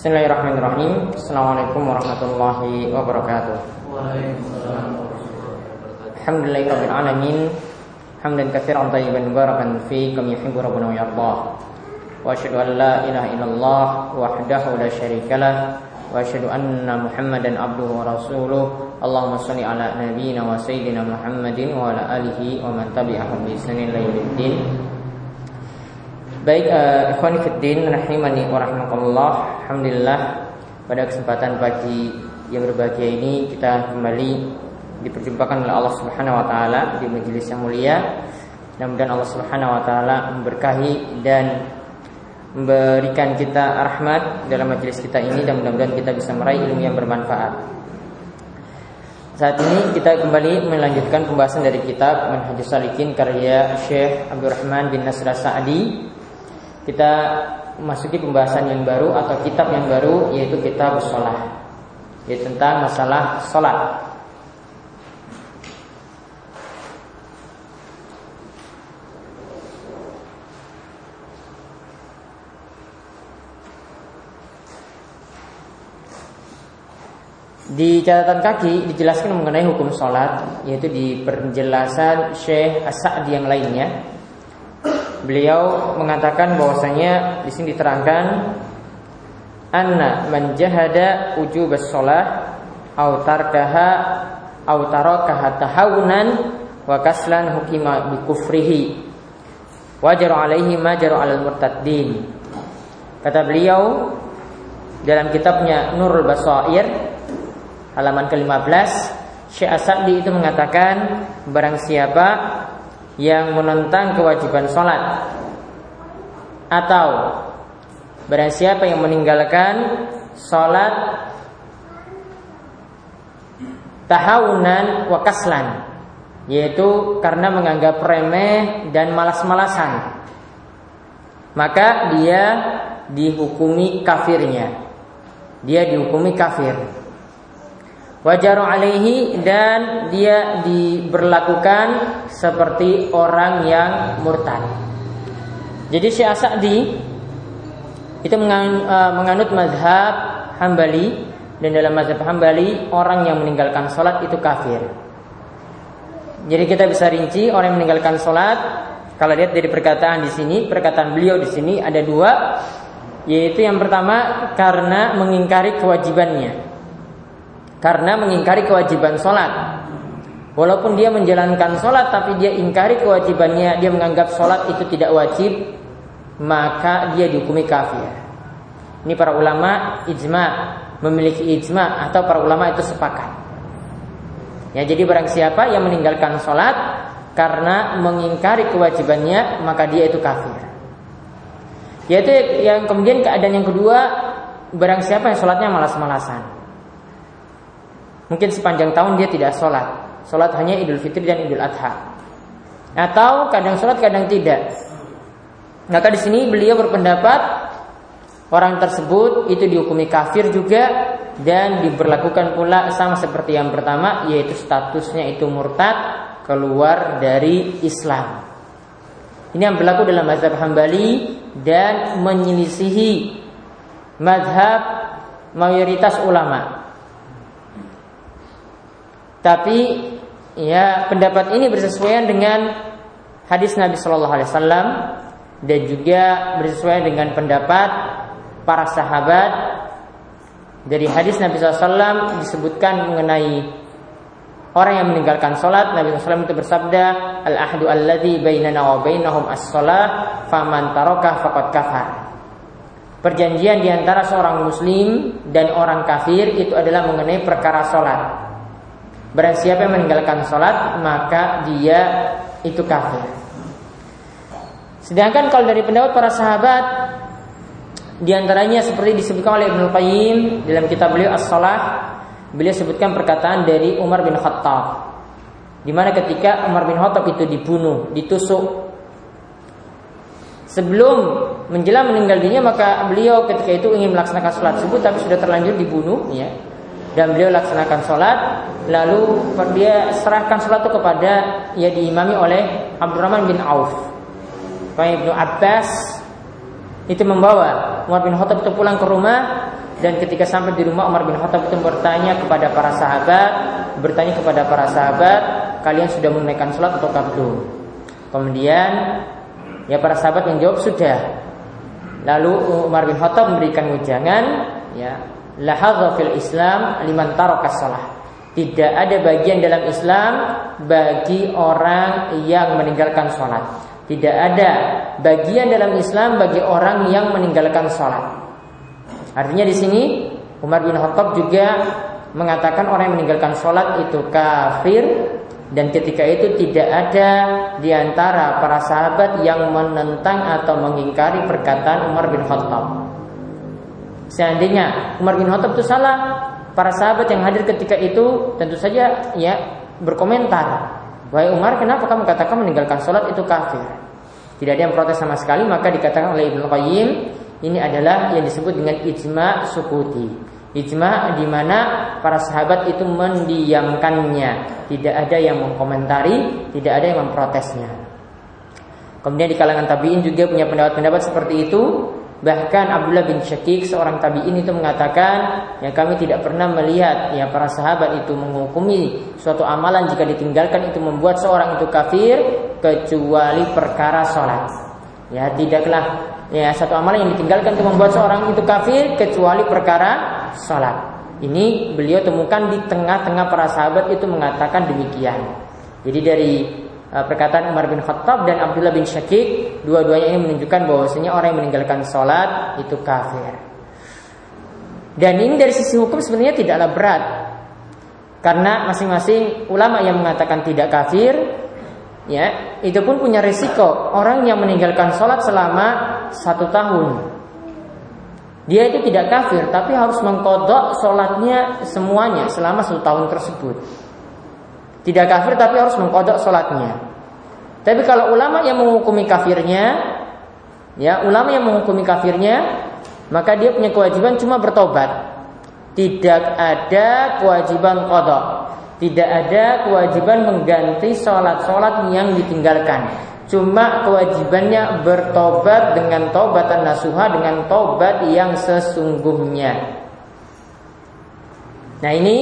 Bismillahirrahmanirrahim. Assalamualaikum warahmatullahi wabarakatuh. Alhamdulillahirabbil alamin. Hamdan katsiran tayyiban mubarakan fi kama yuhibbu rabbuna wa yardah. Wa asyhadu an la ilaha illallah wahdahu la syarikalah wa asyhadu anna Muhammadan abduhu wa rasuluh. Allahumma shalli ala nabiyyina wa sayyidina Muhammadin wa ala alihi wa man tabi'ahum bi ihsanin ila. Baik uh, ikhwan fiddin rahimani wa. Alhamdulillah pada kesempatan pagi yang berbahagia ini kita kembali diperjumpakan oleh Allah Subhanahu wa taala di majelis yang mulia. Mudah-mudahan Allah Subhanahu wa taala memberkahi dan memberikan kita rahmat dalam majelis kita ini dan mudah-mudahan kita bisa meraih ilmu yang bermanfaat. Saat ini kita kembali melanjutkan pembahasan dari kitab Manhajus Salikin karya Syekh Abdurrahman bin Nasr Sa'di. Kita memasuki pembahasan yang baru atau kitab yang baru yaitu kitab sholat. Yaitu tentang masalah sholat. Di catatan kaki dijelaskan mengenai hukum sholat Yaitu di penjelasan Syekh As-Sa'di yang lainnya Beliau mengatakan bahwasanya di sini diterangkan Anna man jahada ujub sholat Au tarkaha Au tarakaha tahawunan Wa kaslan hukima bikufrihi Wajar alaihi majar alal murtaddin. Kata beliau Dalam kitabnya Nurul Basair halaman ke-15 Syekh Asadi itu mengatakan barang siapa yang menentang kewajiban sholat. Atau barang siapa yang meninggalkan sholat tahawunan wa kaslan yaitu karena menganggap remeh dan malas-malasan maka dia dihukumi kafirnya. Dia dihukumi kafir Wajaru alaihi dan dia diberlakukan seperti orang yang murtad. Jadi Syekh Sa'di itu e, menganut mazhab Hambali dan dalam mazhab Hambali orang yang meninggalkan sholat itu kafir. Jadi kita bisa rinci orang yang meninggalkan sholat kalau lihat dari perkataan di sini, perkataan beliau di sini ada dua, yaitu yang pertama karena mengingkari kewajibannya karena mengingkari kewajiban sholat. Walaupun dia menjalankan sholat tapi dia ingkari kewajibannya, dia menganggap sholat itu tidak wajib, maka dia dihukumi kafir. Ini para ulama ijma memiliki ijma atau para ulama itu sepakat. Ya jadi barang siapa yang meninggalkan sholat karena mengingkari kewajibannya maka dia itu kafir. Yaitu yang kemudian keadaan yang kedua barang siapa yang sholatnya malas-malasan. Mungkin sepanjang tahun dia tidak sholat. Sholat hanya idul fitri dan idul adha. Atau kadang sholat kadang tidak. Maka di sini beliau berpendapat Orang tersebut itu dihukumi kafir juga Dan diberlakukan pula sama seperti yang pertama Yaitu statusnya itu murtad Keluar dari Islam. Ini yang berlaku dalam mazhab hambali Dan menyelisihi Mazhab mayoritas ulama tapi ya pendapat ini bersesuaian dengan hadis Nabi Shallallahu Alaihi Wasallam dan juga bersesuaian dengan pendapat para sahabat. Dari hadis Nabi SAW disebutkan mengenai orang yang meninggalkan sholat Nabi SAW itu bersabda al ahdu alladhi bainana wa bainahum as sholat faman tarokah faqad kafar. Perjanjian di antara seorang muslim dan orang kafir itu adalah mengenai perkara sholat Barang siapa yang meninggalkan sholat Maka dia itu kafir Sedangkan kalau dari pendapat para sahabat di antaranya seperti disebutkan oleh Ibnu Qayyim dalam kitab beliau As-Salah, beliau sebutkan perkataan dari Umar bin Khattab. Di mana ketika Umar bin Khattab itu dibunuh, ditusuk Sebelum menjelang meninggal dunia maka beliau ketika itu ingin melaksanakan sholat subuh tapi sudah terlanjur dibunuh ya dan beliau laksanakan sholat. Lalu dia serahkan sholat itu kepada ya diimami oleh Abdurrahman bin Auf. Ibnu Abbas. Itu membawa Umar bin Khattab itu pulang ke rumah. Dan ketika sampai di rumah Umar bin Khattab itu bertanya kepada para sahabat, bertanya kepada para sahabat, kalian sudah menunaikan sholat atau belum? Kemudian ya para sahabat menjawab sudah. Lalu Umar bin Khattab memberikan ujangan, ya, lahadha fil Islam liman tarokas sholat. Tidak ada bagian dalam Islam bagi orang yang meninggalkan sholat. Tidak ada bagian dalam Islam bagi orang yang meninggalkan sholat. Artinya di sini Umar bin Khattab juga mengatakan orang yang meninggalkan sholat itu kafir dan ketika itu tidak ada di antara para sahabat yang menentang atau mengingkari perkataan Umar bin Khattab. Seandainya Umar bin Khattab itu salah, para sahabat yang hadir ketika itu tentu saja ya berkomentar, "Wahai Umar, kenapa kamu katakan meninggalkan sholat itu kafir?" Tidak ada yang protes sama sekali, maka dikatakan oleh Ibnu Qayyim, ini adalah yang disebut dengan ijma sukuti. Ijma di mana para sahabat itu mendiamkannya, tidak ada yang mengkomentari, tidak ada yang memprotesnya. Kemudian di kalangan tabiin juga punya pendapat-pendapat seperti itu. Bahkan Abdullah bin Syakik seorang tabiin itu mengatakan, ya kami tidak pernah melihat ya para sahabat itu menghukumi suatu amalan jika ditinggalkan itu membuat seorang itu kafir kecuali perkara sholat. Ya tidaklah ya satu amalan yang ditinggalkan itu membuat seorang itu kafir kecuali perkara salat. Ini beliau temukan di tengah-tengah para sahabat itu mengatakan demikian. Jadi dari perkataan Umar bin Khattab dan Abdullah bin Syakik, dua-duanya ini menunjukkan bahwasanya orang yang meninggalkan salat itu kafir. Dan ini dari sisi hukum sebenarnya tidaklah berat. Karena masing-masing ulama yang mengatakan tidak kafir ya itu pun punya risiko orang yang meninggalkan sholat selama satu tahun dia itu tidak kafir tapi harus mengkodok sholatnya semuanya selama satu tahun tersebut tidak kafir tapi harus mengkodok sholatnya tapi kalau ulama yang menghukumi kafirnya ya ulama yang menghukumi kafirnya maka dia punya kewajiban cuma bertobat tidak ada kewajiban kodok tidak ada kewajiban mengganti sholat-sholat yang ditinggalkan. Cuma kewajibannya bertobat dengan tobatan nasuha dengan tobat yang sesungguhnya. Nah ini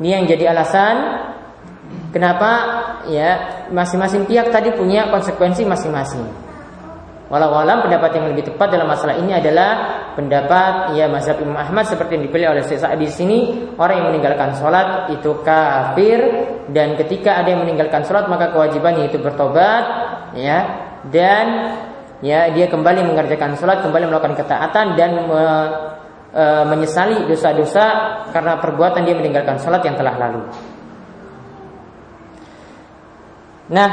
ini yang jadi alasan kenapa ya masing-masing pihak tadi punya konsekuensi masing-masing. Walau alam pendapat yang lebih tepat dalam masalah ini adalah pendapat ya mazhab Imam Ahmad seperti yang dipilih oleh Syekh di sini orang yang meninggalkan sholat itu kafir dan ketika ada yang meninggalkan sholat maka kewajibannya itu bertobat ya dan ya dia kembali mengerjakan sholat kembali melakukan ketaatan dan me, e, menyesali dosa-dosa karena perbuatan dia meninggalkan sholat yang telah lalu. Nah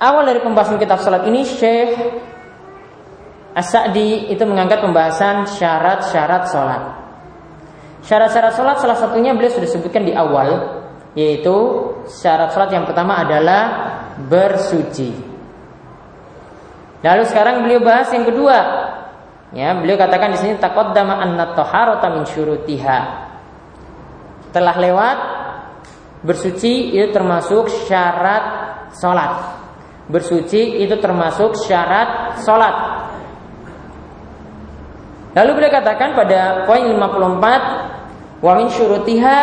awal dari pembahasan kitab sholat ini Syekh As-Sa'di itu mengangkat pembahasan syarat-syarat sholat. Syarat-syarat sholat salah satunya beliau sudah sebutkan di awal, yaitu syarat sholat yang pertama adalah bersuci. Lalu sekarang beliau bahas yang kedua. Ya, beliau katakan di sini taqaddama anna taharata min syurutiha. Telah lewat bersuci itu termasuk syarat sholat. Bersuci itu termasuk syarat sholat. Lalu beliau katakan pada poin 54 wa min syurutiha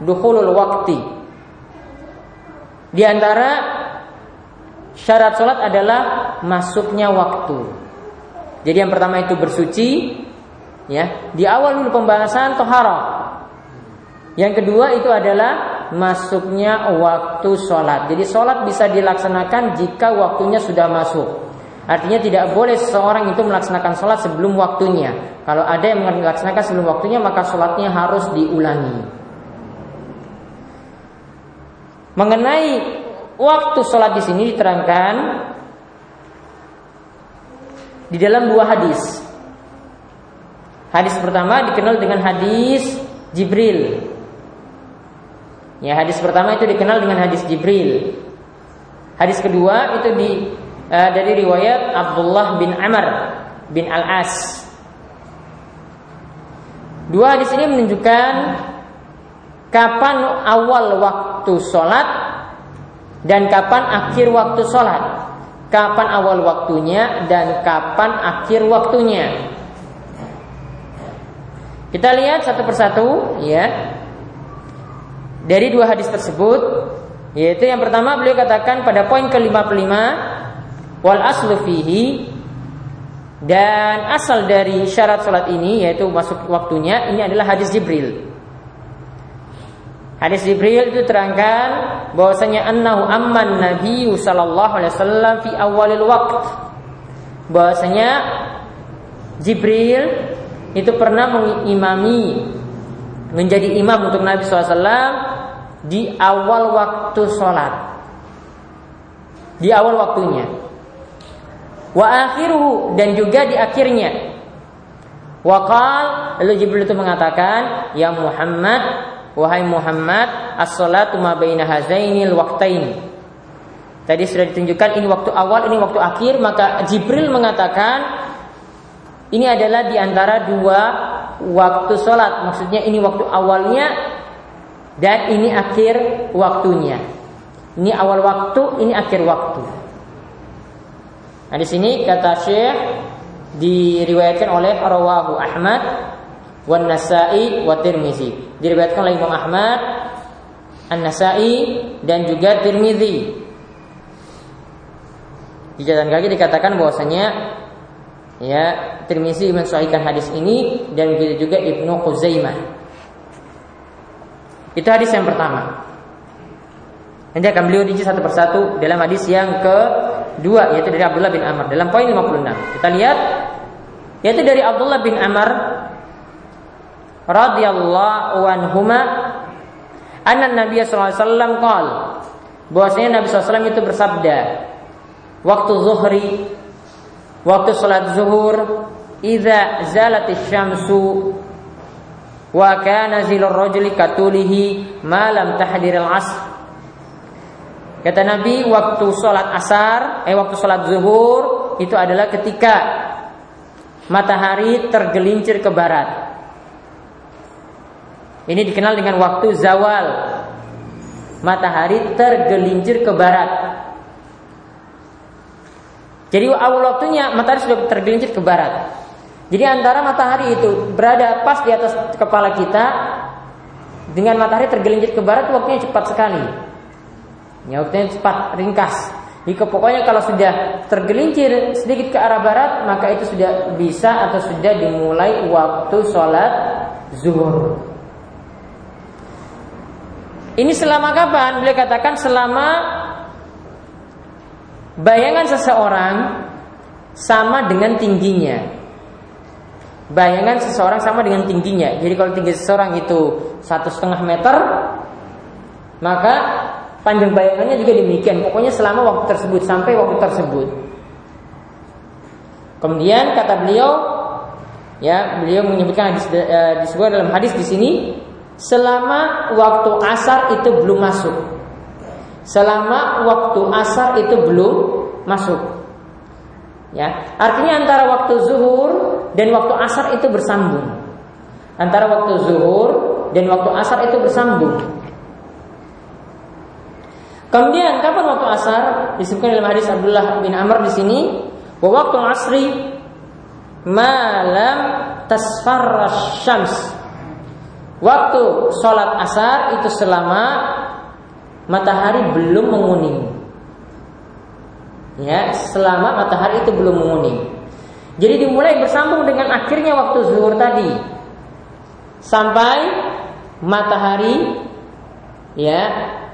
dukhulul waqti. Di antara syarat sholat adalah masuknya waktu. Jadi yang pertama itu bersuci, ya. Di awal dulu pembahasan tohara. Yang kedua itu adalah masuknya waktu sholat. Jadi sholat bisa dilaksanakan jika waktunya sudah masuk. Artinya tidak boleh seseorang itu melaksanakan sholat sebelum waktunya. Kalau ada yang melaksanakan sebelum waktunya maka sholatnya harus diulangi. Mengenai waktu sholat di sini diterangkan di dalam dua hadis. Hadis pertama dikenal dengan hadis Jibril. Ya, hadis pertama itu dikenal dengan hadis Jibril. Hadis kedua itu di uh, dari riwayat Abdullah bin Amr bin Al-As. Dua hadis ini menunjukkan kapan awal waktu sholat dan kapan akhir waktu sholat. Kapan awal waktunya dan kapan akhir waktunya. Kita lihat satu persatu ya. Dari dua hadis tersebut yaitu yang pertama beliau katakan pada poin ke-55 wal aslu fihi dan asal dari syarat salat ini yaitu masuk waktunya ini adalah hadis Jibril. Hadis Jibril itu terangkan bahwasanya annahu amman Nabi sallallahu alaihi wasallam fi awalil waqt. Bahwasanya Jibril itu pernah mengimami menjadi imam untuk Nabi SAW di awal waktu sholat. Di awal waktunya. Wa akhiruhu dan juga di akhirnya. Wakal lalu Jibril itu mengatakan ya Muhammad wahai Muhammad as-salatu ma baina hazainil waqtain. Tadi sudah ditunjukkan ini waktu awal ini waktu akhir maka Jibril mengatakan ini adalah di antara dua waktu sholat. Maksudnya ini waktu awalnya dan ini akhir waktunya. Ini awal waktu, ini akhir waktu. Nah di sini kata Syekh diriwayatkan oleh Rawahu Ahmad wan Nasai wa Tirmizi. Diriwayatkan oleh Imam Ahmad, An-Nasai dan juga Tirmizi. Di jalan kaki dikatakan bahwasanya ya Tirmizi mensahihkan hadis ini dan juga Ibnu Khuzaimah. Itu hadis yang pertama. Nanti akan beliau rinci satu persatu dalam hadis yang kedua yaitu dari Abdullah bin Amr dalam poin 56. Kita lihat yaitu dari Abdullah bin Amr radhiyallahu anhuma anna Nabi sallallahu alaihi wasallam bahwasanya Nabi SAW itu bersabda waktu zuhri waktu salat zuhur idza zalatis syamsu wa kana zilur rajuli katulihi ma lam tahdiril asr Kata Nabi waktu sholat asar, eh waktu sholat zuhur itu adalah ketika matahari tergelincir ke barat. Ini dikenal dengan waktu zawal. Matahari tergelincir ke barat. Jadi awal waktunya matahari sudah tergelincir ke barat. Jadi antara matahari itu berada pas di atas kepala kita dengan matahari tergelincir ke barat waktunya cepat sekali. Ya waktunya cepat, ringkas. Jadi pokoknya kalau sudah tergelincir sedikit ke arah barat maka itu sudah bisa atau sudah dimulai waktu sholat zuhur. Ini selama kapan? Beliau katakan selama bayangan seseorang sama dengan tingginya. Bayangan seseorang sama dengan tingginya. Jadi kalau tinggi seseorang itu satu setengah meter, maka panjang bayangannya juga demikian. Pokoknya selama waktu tersebut sampai waktu tersebut. Kemudian kata beliau, ya beliau menyebutkan hadis uh, disebut dalam hadis di sini, selama waktu asar itu belum masuk. Selama waktu asar itu belum masuk. Ya, artinya antara waktu zuhur dan waktu asar itu bersambung. Antara waktu zuhur dan waktu asar itu bersambung. Kemudian kapan waktu asar? Disebutkan dalam hadis Abdullah bin Amr di sini, bahwa waktu asri malam tasfarra syams. Waktu sholat asar itu selama matahari belum menguning. Ya, selama matahari itu belum menguning. Jadi dimulai bersambung dengan akhirnya waktu zuhur tadi. Sampai matahari ya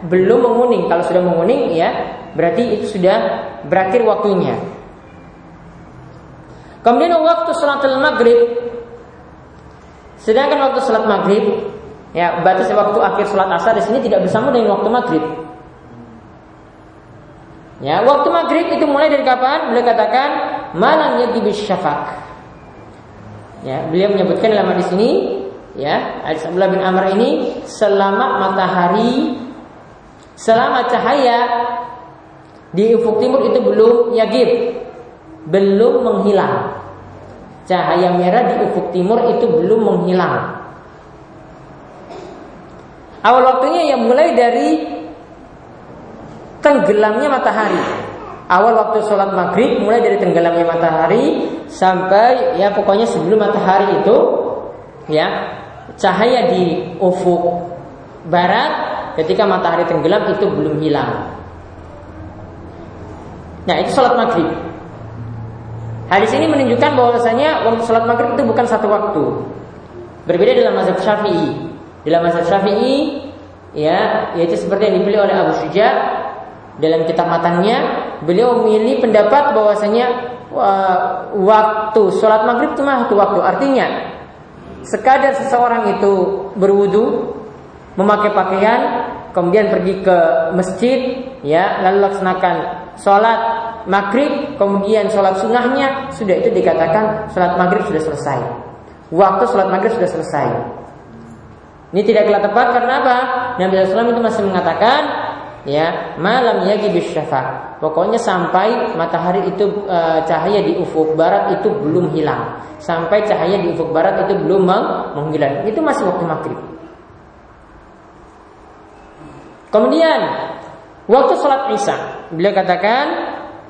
belum menguning. Kalau sudah menguning ya berarti itu sudah berakhir waktunya. Kemudian waktu sholat maghrib Sedangkan waktu sholat maghrib Ya batas waktu akhir sholat asar di sini tidak bersama dengan waktu maghrib Ya, waktu maghrib itu mulai dari kapan? Beliau katakan malam yagib syafaq. Ya, beliau menyebutkan dalam hadis ini, ya, hadis Abdullah bin Amr ini selama matahari, selama cahaya di ufuk timur itu belum yagib, belum menghilang. Cahaya merah di ufuk timur itu belum menghilang. Awal waktunya yang mulai dari tenggelamnya matahari. Awal waktu sholat maghrib mulai dari tenggelamnya matahari sampai ya pokoknya sebelum matahari itu ya cahaya di ufuk barat ketika matahari tenggelam itu belum hilang. Nah itu sholat maghrib. Hadis ini menunjukkan bahwasanya waktu sholat maghrib itu bukan satu waktu. Berbeda dalam mazhab syafi'i. Dalam mazhab syafi'i, ya, yaitu seperti yang dipilih oleh Abu Syuja dalam kitab matanya, beliau memilih pendapat bahwasanya waktu sholat maghrib cuma satu waktu. Artinya, sekadar seseorang itu berwudu, memakai pakaian, kemudian pergi ke masjid, ya, lalu laksanakan sholat maghrib, kemudian sholat sunnahnya, sudah itu dikatakan sholat maghrib sudah selesai. Waktu sholat maghrib sudah selesai. Ini tidak telah tepat karena apa? Nabi SAW itu masih mengatakan, ya malam yagi syafa. Pokoknya sampai matahari itu e, cahaya di ufuk barat itu belum hilang. Sampai cahaya di ufuk barat itu belum menghilang. Itu masih waktu maghrib. Kemudian waktu sholat isya, beliau katakan,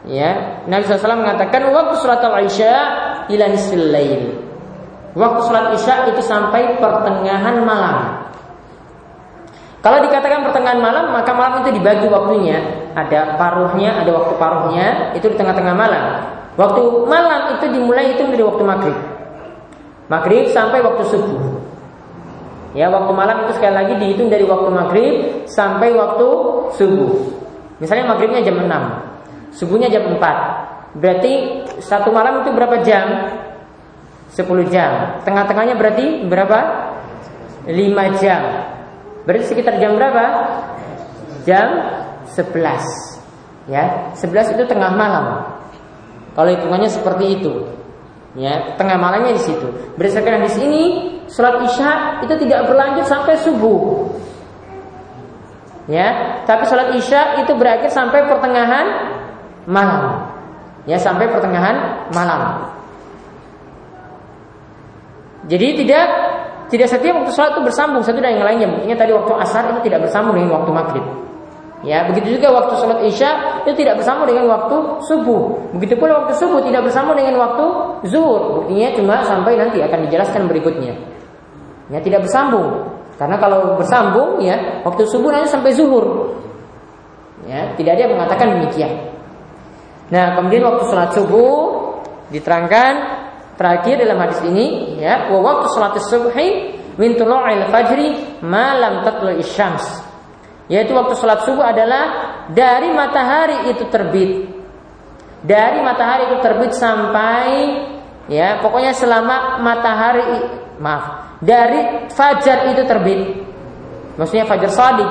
ya Nabi SAW mengatakan waktu sholat isya ila nisfil lail. Waktu sholat isya itu sampai pertengahan malam. Kalau dikatakan pertengahan malam, maka malam itu dibagi waktunya. Ada paruhnya, ada waktu paruhnya, itu di tengah-tengah malam. Waktu malam itu dimulai itu dari waktu maghrib. Maghrib sampai waktu subuh. Ya, waktu malam itu sekali lagi dihitung dari waktu maghrib sampai waktu subuh. Misalnya maghribnya jam 6, subuhnya jam 4. Berarti satu malam itu berapa jam? 10 jam. Tengah-tengahnya berarti berapa? 5 jam. Berarti sekitar jam berapa? Jam 11. Ya, 11 itu tengah malam. Kalau hitungannya seperti itu. Ya, tengah malamnya di situ. Berdasarkan di sini, sholat isya itu tidak berlanjut sampai subuh. Ya, tapi sholat isya itu berakhir sampai pertengahan malam. Ya, sampai pertengahan malam. Jadi tidak tidak setiap waktu sholat itu bersambung satu dengan yang lainnya. Buktinya tadi waktu asar itu tidak bersambung dengan waktu maghrib. Ya, begitu juga waktu sholat isya itu tidak bersama dengan waktu subuh. Begitu pula waktu subuh tidak bersama dengan waktu zuhur. Buktinya cuma sampai nanti akan dijelaskan berikutnya. Ya, tidak bersambung. Karena kalau bersambung ya waktu subuh nanti sampai zuhur. Ya, tidak ada yang mengatakan demikian. Nah, kemudian waktu sholat subuh diterangkan terakhir dalam hadis ini ya, wa waktu sholat subuhi min tulu'il fajri malam tatlu'i syams yaitu waktu sholat subuh adalah dari matahari itu terbit. Dari matahari itu terbit sampai ya pokoknya selama matahari maaf dari fajar itu terbit. Maksudnya fajar sadik.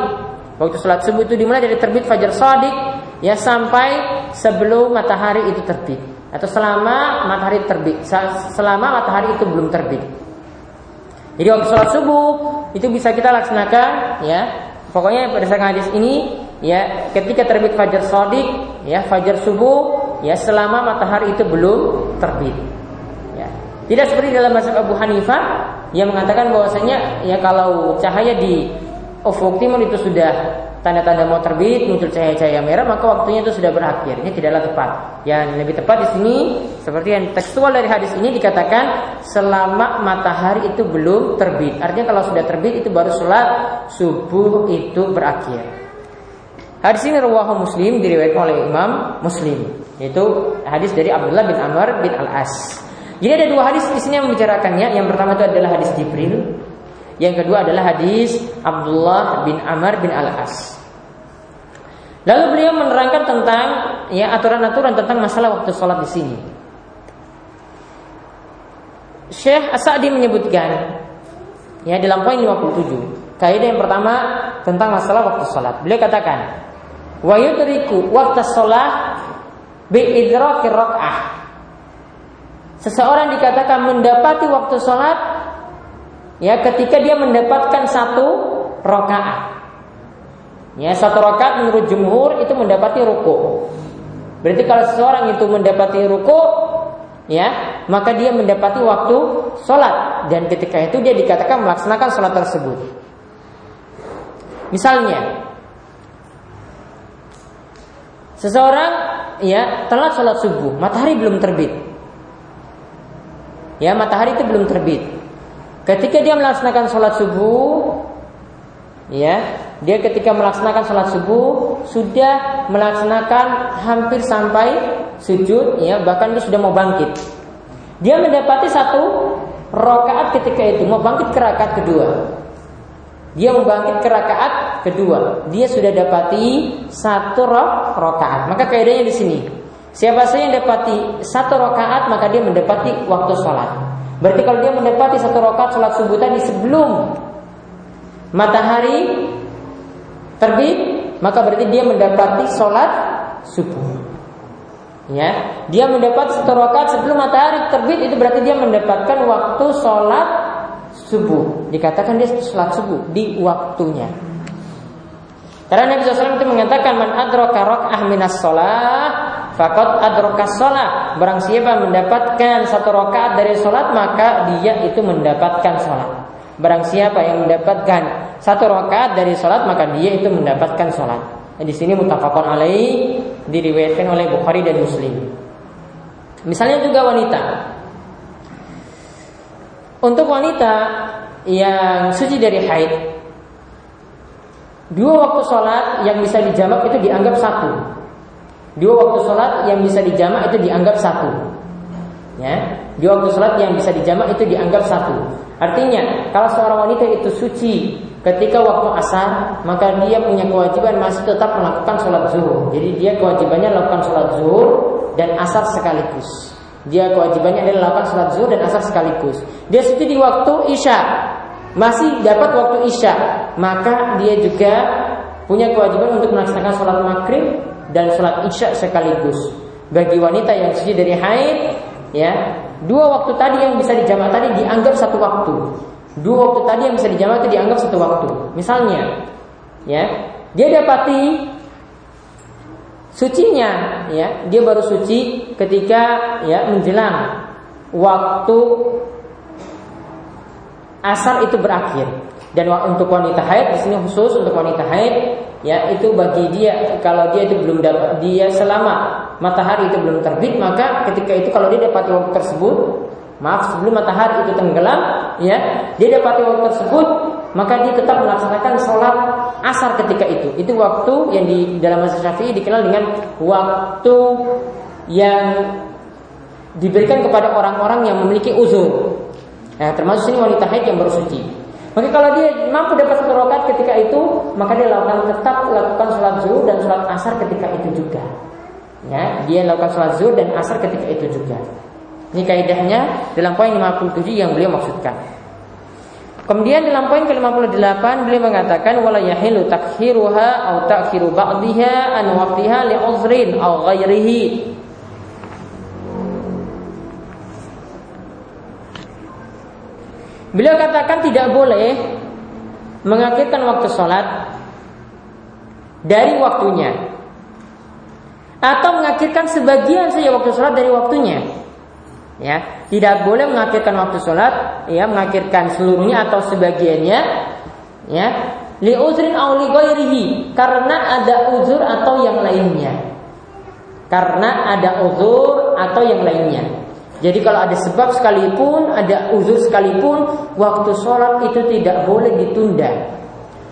Waktu sholat subuh itu dimulai dari terbit fajar sadik ya sampai sebelum matahari itu terbit atau selama matahari terbit selama matahari itu belum terbit. Jadi waktu sholat subuh itu bisa kita laksanakan ya Pokoknya berdasarkan hadis ini ya ketika terbit fajar sodik ya fajar subuh ya selama matahari itu belum terbit. Ya. Tidak seperti dalam mazhab Abu Hanifah yang mengatakan bahwasanya ya kalau cahaya di ufuk timur itu sudah tanda-tanda mau terbit muncul cahaya-cahaya merah maka waktunya itu sudah berakhir. Ini tidaklah tepat. Yang lebih tepat di sini seperti yang tekstual dari hadis ini dikatakan selama matahari itu belum terbit. Artinya kalau sudah terbit itu baru sholat subuh itu berakhir. Hadis ini rawahu muslim diriwayatkan oleh imam muslim itu hadis dari Abdullah bin Amr bin Al As jadi ada dua hadis di sini yang membicarakannya. Yang pertama itu adalah hadis Jibril yang kedua adalah hadis Abdullah bin Amr bin Al-As. Lalu beliau menerangkan tentang ya aturan-aturan tentang masalah waktu sholat di sini. Syekh Asadi menyebutkan ya dalam poin 57 kaidah yang pertama tentang masalah waktu sholat. Beliau katakan wa yudriku waktu sholat bi idrakir rak'ah. Seseorang dikatakan mendapati waktu sholat ya ketika dia mendapatkan satu rokaat. Ya, satu rokaat menurut jumhur itu mendapati ruku. Berarti kalau seseorang itu mendapati ruku, ya, maka dia mendapati waktu sholat dan ketika itu dia dikatakan melaksanakan sholat tersebut. Misalnya, seseorang ya telat sholat subuh, matahari belum terbit. Ya, matahari itu belum terbit. Ketika dia melaksanakan sholat subuh, ya, dia ketika melaksanakan sholat subuh sudah melaksanakan hampir sampai sujud, ya, bahkan dia sudah mau bangkit. Dia mendapati satu rakaat ketika itu mau bangkit ke rakaat kedua. Dia membangkit ke rakaat kedua. Dia sudah dapati satu rakaat. Maka kaidahnya di sini. Siapa saja yang dapati satu rakaat maka dia mendapati waktu sholat. Berarti kalau dia mendapati satu rakaat sholat subuh tadi sebelum matahari terbit, maka berarti dia mendapati sholat subuh. Ya, dia mendapat satu rakaat sebelum matahari terbit itu berarti dia mendapatkan waktu sholat subuh. Dikatakan dia sholat subuh di waktunya. Karena Nabi SAW itu mengatakan man adraka rak'ah minas sholat fakot adraka sholat. Barang siapa mendapatkan satu rakaat dari sholat maka dia itu mendapatkan sholat. Barang siapa yang mendapatkan satu rakaat dari sholat maka dia itu mendapatkan sholat. Nah, di sini mutafakon alaih diriwayatkan oleh Bukhari dan Muslim. Misalnya juga wanita. Untuk wanita yang suci dari haid Dua waktu sholat yang bisa dijamak itu dianggap satu. Dua waktu sholat yang bisa dijamak itu dianggap satu. Ya, dua waktu sholat yang bisa dijamak itu dianggap satu. Artinya, kalau seorang wanita itu suci ketika waktu asar, maka dia punya kewajiban masih tetap melakukan sholat zuhur. Jadi dia kewajibannya melakukan sholat zuhur dan asar sekaligus. Dia kewajibannya adalah melakukan sholat zuhur dan asar sekaligus. Dia suci di waktu isya, masih dapat waktu isya, maka dia juga punya kewajiban untuk melaksanakan sholat maghrib dan sholat isya sekaligus. Bagi wanita yang suci dari haid, ya dua waktu tadi yang bisa dijamak tadi dianggap satu waktu. Dua waktu tadi yang bisa dijamak itu dianggap satu waktu. Misalnya, ya dia dapati sucinya, ya dia baru suci ketika ya menjelang waktu asar itu berakhir dan untuk wanita haid di sini khusus untuk wanita haid ya itu bagi dia kalau dia itu belum dapat dia selama matahari itu belum terbit maka ketika itu kalau dia dapat waktu tersebut maaf sebelum matahari itu tenggelam ya dia dapat waktu tersebut maka dia tetap melaksanakan sholat asar ketika itu itu waktu yang di dalam mazhab syafi'i dikenal dengan waktu yang diberikan kepada orang-orang yang memiliki uzur Nah, termasuk sini wanita haid yang baru suci. Maka kalau dia mampu dapat satu rakaat ketika itu, maka dia lakukan tetap lakukan sholat zuhur dan sholat asar ketika itu juga. Ya, dia lakukan sholat zuhur dan asar ketika itu juga. Ini kaidahnya dalam poin 57 yang beliau maksudkan. Kemudian dalam poin ke-58 beliau mengatakan wala yahilu takhiruha atau takhiru ba'dihha an waqtiha li uzrin aw ghairihi Beliau katakan tidak boleh mengakhirkan waktu sholat dari waktunya. Atau mengakhirkan sebagian saja waktu sholat dari waktunya. Ya tidak boleh mengakhirkan waktu sholat ya mengakhirkan seluruhnya atau sebagiannya ya li uzrin aw li karena ada uzur atau yang lainnya. Karena ada uzur atau yang lainnya jadi kalau ada sebab sekalipun, ada uzur sekalipun, waktu sholat itu tidak boleh ditunda.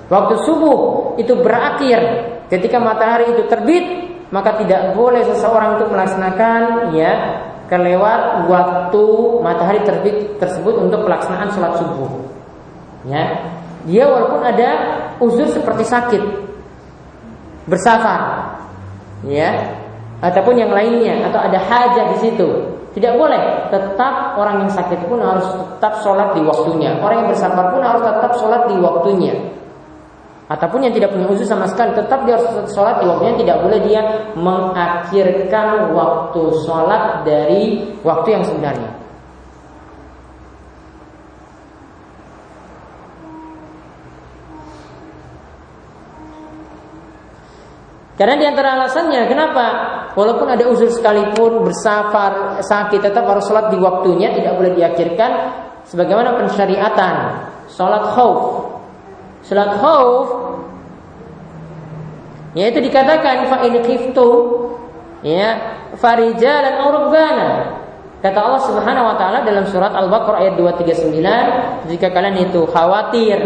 Waktu subuh itu berakhir. Ketika matahari itu terbit, maka tidak boleh seseorang untuk melaksanakan ya kelewat waktu matahari terbit tersebut untuk pelaksanaan sholat subuh. Ya, dia walaupun ada uzur seperti sakit, bersafar, ya, ataupun yang lainnya atau ada hajat di situ, tidak boleh. Tetap orang yang sakit pun harus tetap sholat di waktunya. Orang yang bersabar pun harus tetap sholat di waktunya. Ataupun yang tidak punya usus sama sekali tetap dia harus sholat di waktunya. Tidak boleh dia mengakhirkan waktu sholat dari waktu yang sebenarnya. Karena di antara alasannya kenapa? Walaupun ada usul sekalipun bersafar sakit tetap harus sholat di waktunya tidak boleh diakhirkan sebagaimana pensyariatan sholat khauf. Sholat khauf yaitu dikatakan fa in khiftu ya farijalan aw Kata Allah Subhanahu wa taala dalam surat Al-Baqarah ayat 239, jika kalian itu khawatir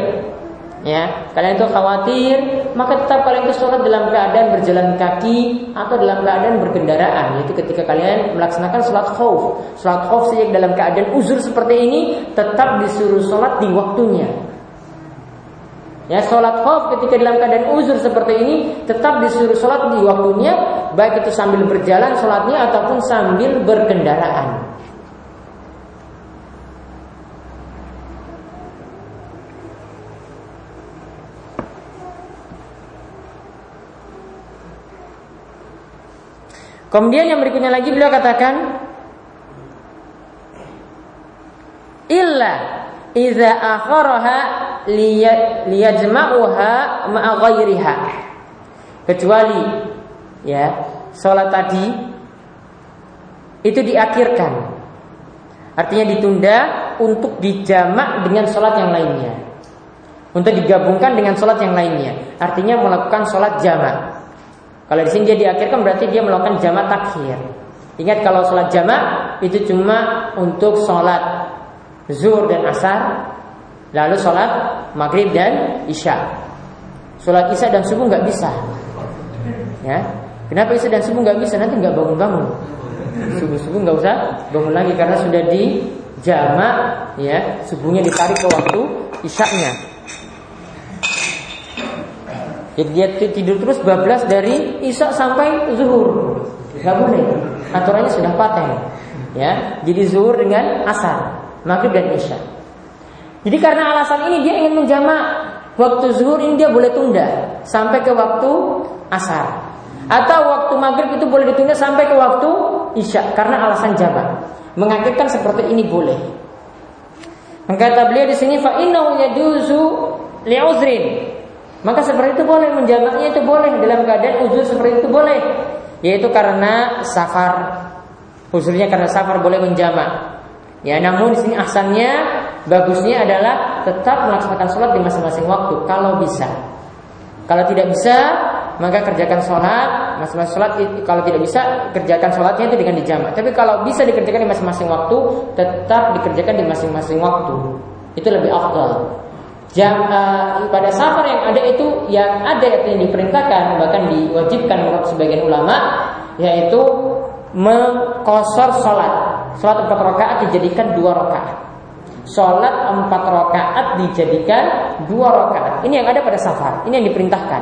ya, kalian itu khawatir, maka tetap kalian itu sholat dalam keadaan berjalan kaki atau dalam keadaan berkendaraan, yaitu ketika kalian melaksanakan sholat khauf. Sholat khauf sejak dalam keadaan uzur seperti ini tetap disuruh sholat di waktunya. Ya, sholat khauf ketika dalam keadaan uzur seperti ini tetap disuruh sholat di waktunya, baik itu sambil berjalan sholatnya ataupun sambil berkendaraan. Kemudian yang berikutnya lagi beliau katakan illa iza akharaha liyajma'uha ma'a ghairiha. Kecuali ya, salat tadi itu diakhirkan. Artinya ditunda untuk dijamak dengan sholat yang lainnya. Untuk digabungkan dengan sholat yang lainnya. Artinya melakukan sholat jamak. Kalau di sini dia diakhirkan berarti dia melakukan jamak takhir. Ingat kalau sholat jamak itu cuma untuk sholat zuhur dan asar, lalu sholat maghrib dan isya. Sholat isya dan subuh nggak bisa. Ya, kenapa isya dan subuh nggak bisa? Nanti nggak bangun-bangun. Subuh subuh nggak usah bangun lagi karena sudah di jamak, ya subuhnya ditarik ke waktu isya-nya. Jadi dia tidur terus bablas dari isya sampai zuhur. Gak boleh. Aturannya sudah paten. Ya, jadi zuhur dengan asar, maghrib dan isya. Jadi karena alasan ini dia ingin menjamak waktu zuhur ini dia boleh tunda sampai ke waktu asar. Atau waktu maghrib itu boleh ditunda sampai ke waktu isya karena alasan jamak. Mengakhirkan seperti ini boleh. Mengkata beliau di sini fa innahu yajuzu li'uzrin maka seperti itu boleh menjamaknya itu boleh dalam keadaan uzur seperti itu boleh. Yaitu karena safar. Uzurnya karena safar boleh menjamak. Ya, namun di sini ahsannya bagusnya adalah tetap melaksanakan sholat di masing-masing waktu kalau bisa. Kalau tidak bisa, maka kerjakan sholat masing-masing sholat kalau tidak bisa kerjakan sholatnya itu dengan dijamak. Tapi kalau bisa dikerjakan di masing-masing waktu, tetap dikerjakan di masing-masing waktu. Itu lebih afdal. Jam, uh, pada safar yang ada itu yang ada yang diperintahkan bahkan diwajibkan menurut sebagian ulama yaitu mengkosor sholat. Sholat empat rakaat dijadikan dua rakaat. Sholat empat rakaat dijadikan dua rakaat. Ini yang ada pada safar. Ini yang diperintahkan.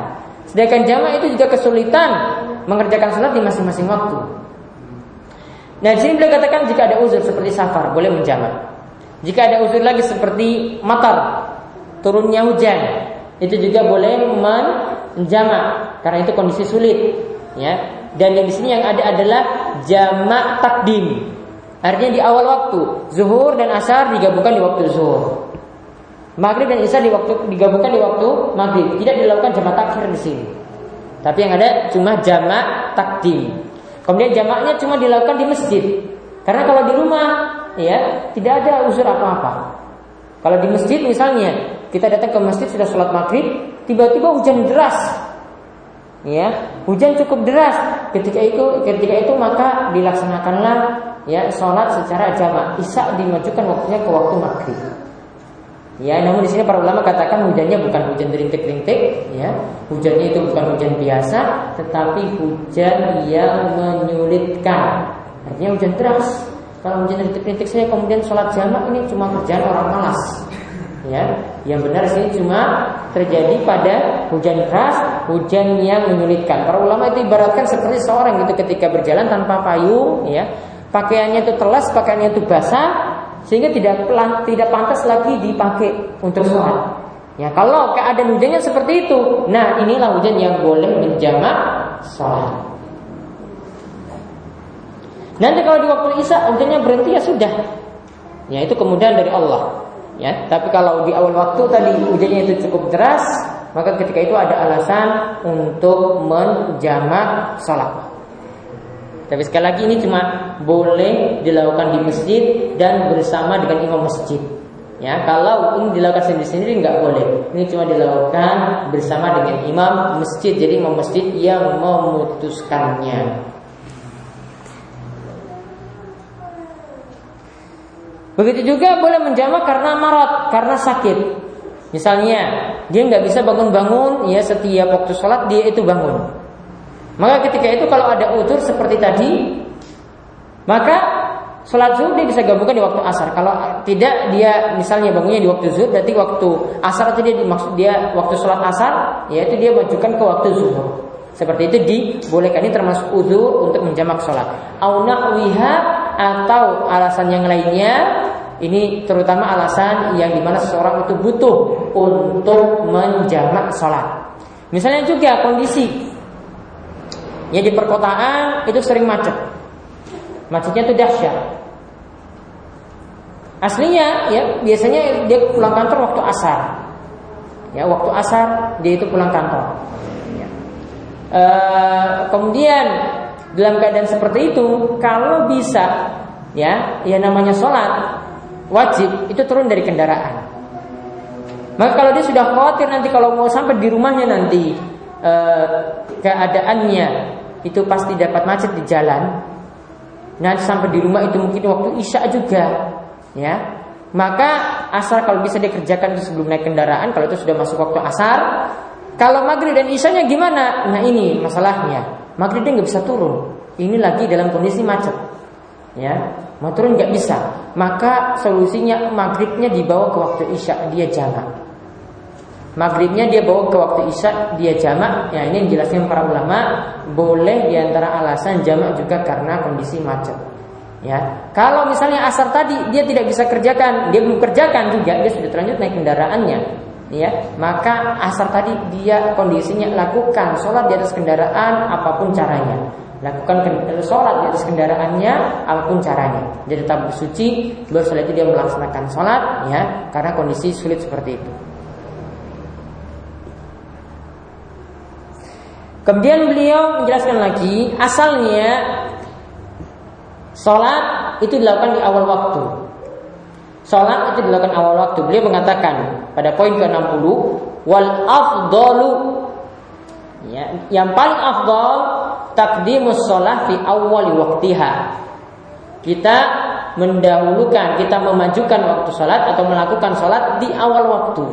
Sedangkan jamaah itu juga kesulitan mengerjakan sholat di masing-masing waktu. Nah, sini beliau katakan jika ada uzur seperti safar boleh menjamak. Jika ada uzur lagi seperti matar turunnya hujan. Itu juga boleh menjamak karena itu kondisi sulit ya. Dan yang di sini yang ada adalah jamak takdim. Artinya di awal waktu zuhur dan asar digabungkan di waktu zuhur. Maghrib dan isya di waktu digabungkan di waktu maghrib. Tidak dilakukan jamak takhir di sini. Tapi yang ada cuma jamak takdim. Kemudian jamaknya cuma dilakukan di masjid. Karena kalau di rumah ya tidak ada unsur apa-apa. Kalau di masjid misalnya kita datang ke masjid sudah sholat maghrib, tiba-tiba hujan deras, ya hujan cukup deras. Ketika itu ketika itu maka dilaksanakanlah ya sholat secara jamak. Isya dimajukan waktunya ke waktu maghrib. Ya, namun di sini para ulama katakan hujannya bukan hujan rintik-rintik, ya. Hujannya itu bukan hujan biasa, tetapi hujan yang menyulitkan. Artinya hujan deras. Kalau hujan rintik-rintik saya kemudian sholat jamak ini cuma kerjaan orang malas. Ya, yang benar sini cuma terjadi pada hujan keras, hujan yang menyulitkan. Para ulama itu ibaratkan seperti seorang itu ketika berjalan tanpa payung, ya, pakaiannya itu telas, pakaiannya itu basah, sehingga tidak tidak pantas lagi dipakai untuk sholat. Ya, kalau keadaan hujannya seperti itu, nah inilah hujan yang boleh menjamak sholat. Nanti kalau di waktu isya hujannya berhenti ya sudah. Ya itu kemudian dari Allah. Ya, tapi kalau di awal waktu tadi hujannya itu cukup deras, maka ketika itu ada alasan untuk menjamak sholat. Tapi sekali lagi ini cuma boleh dilakukan di masjid dan bersama dengan imam masjid. Ya, kalau ini dilakukan sendiri-sendiri nggak boleh. Ini cuma dilakukan bersama dengan imam masjid. Jadi imam masjid yang memutuskannya. Begitu juga boleh menjamak karena marat, karena sakit. Misalnya, dia nggak bisa bangun-bangun, ya setiap waktu sholat dia itu bangun. Maka ketika itu kalau ada utur seperti tadi, maka sholat zuhur dia bisa gabungkan di waktu asar. Kalau tidak dia misalnya bangunnya di waktu zuhur, berarti waktu asar itu dia dimaksud dia waktu sholat asar, yaitu dia majukan ke waktu zuhur. Seperti itu dibolehkan ini termasuk uzur untuk menjamak sholat. Aunahwiha atau alasan yang lainnya ini terutama alasan yang di mana seseorang itu butuh untuk menjamak sholat. Misalnya juga kondisi ya di perkotaan itu sering macet. Macetnya itu dahsyat. Aslinya ya biasanya dia pulang kantor waktu asar. Ya waktu asar dia itu pulang kantor. Eh, kemudian dalam keadaan seperti itu, kalau bisa, ya, ya namanya sholat wajib itu turun dari kendaraan. Maka kalau dia sudah khawatir nanti kalau mau sampai di rumahnya nanti e, keadaannya itu pasti dapat macet di jalan. Nanti sampai di rumah itu mungkin waktu isya juga, ya. Maka asal kalau bisa dikerjakan itu sebelum naik kendaraan, kalau itu sudah masuk waktu asar, kalau maghrib dan isyanya gimana? Nah ini masalahnya. Maghrib dia nggak bisa turun. Ini lagi dalam kondisi macet. Ya, mau turun nggak bisa. Maka solusinya maghribnya dibawa ke waktu isya dia jamak. Maghribnya dia bawa ke waktu isya dia jamak. Ya ini yang jelaskan para ulama boleh di antara alasan jamak juga karena kondisi macet. Ya, kalau misalnya asar tadi dia tidak bisa kerjakan, dia belum kerjakan juga, dia sudah terlanjur naik kendaraannya, ya maka asar tadi dia kondisinya lakukan sholat di atas kendaraan apa pun caranya lakukan sholat di atas kendaraannya apa pun caranya. Jadi tetap bersuci baru setelah itu dia melaksanakan sholat ya karena kondisi sulit seperti itu. Kemudian beliau menjelaskan lagi asalnya sholat itu dilakukan di awal waktu. Salat itu dilakukan awal waktu. Beliau mengatakan pada poin ke-60 wal afdalu ya, yang paling afdal takdimus sholat fi awali waktiha. Kita mendahulukan, kita memajukan waktu sholat atau melakukan sholat di awal waktu.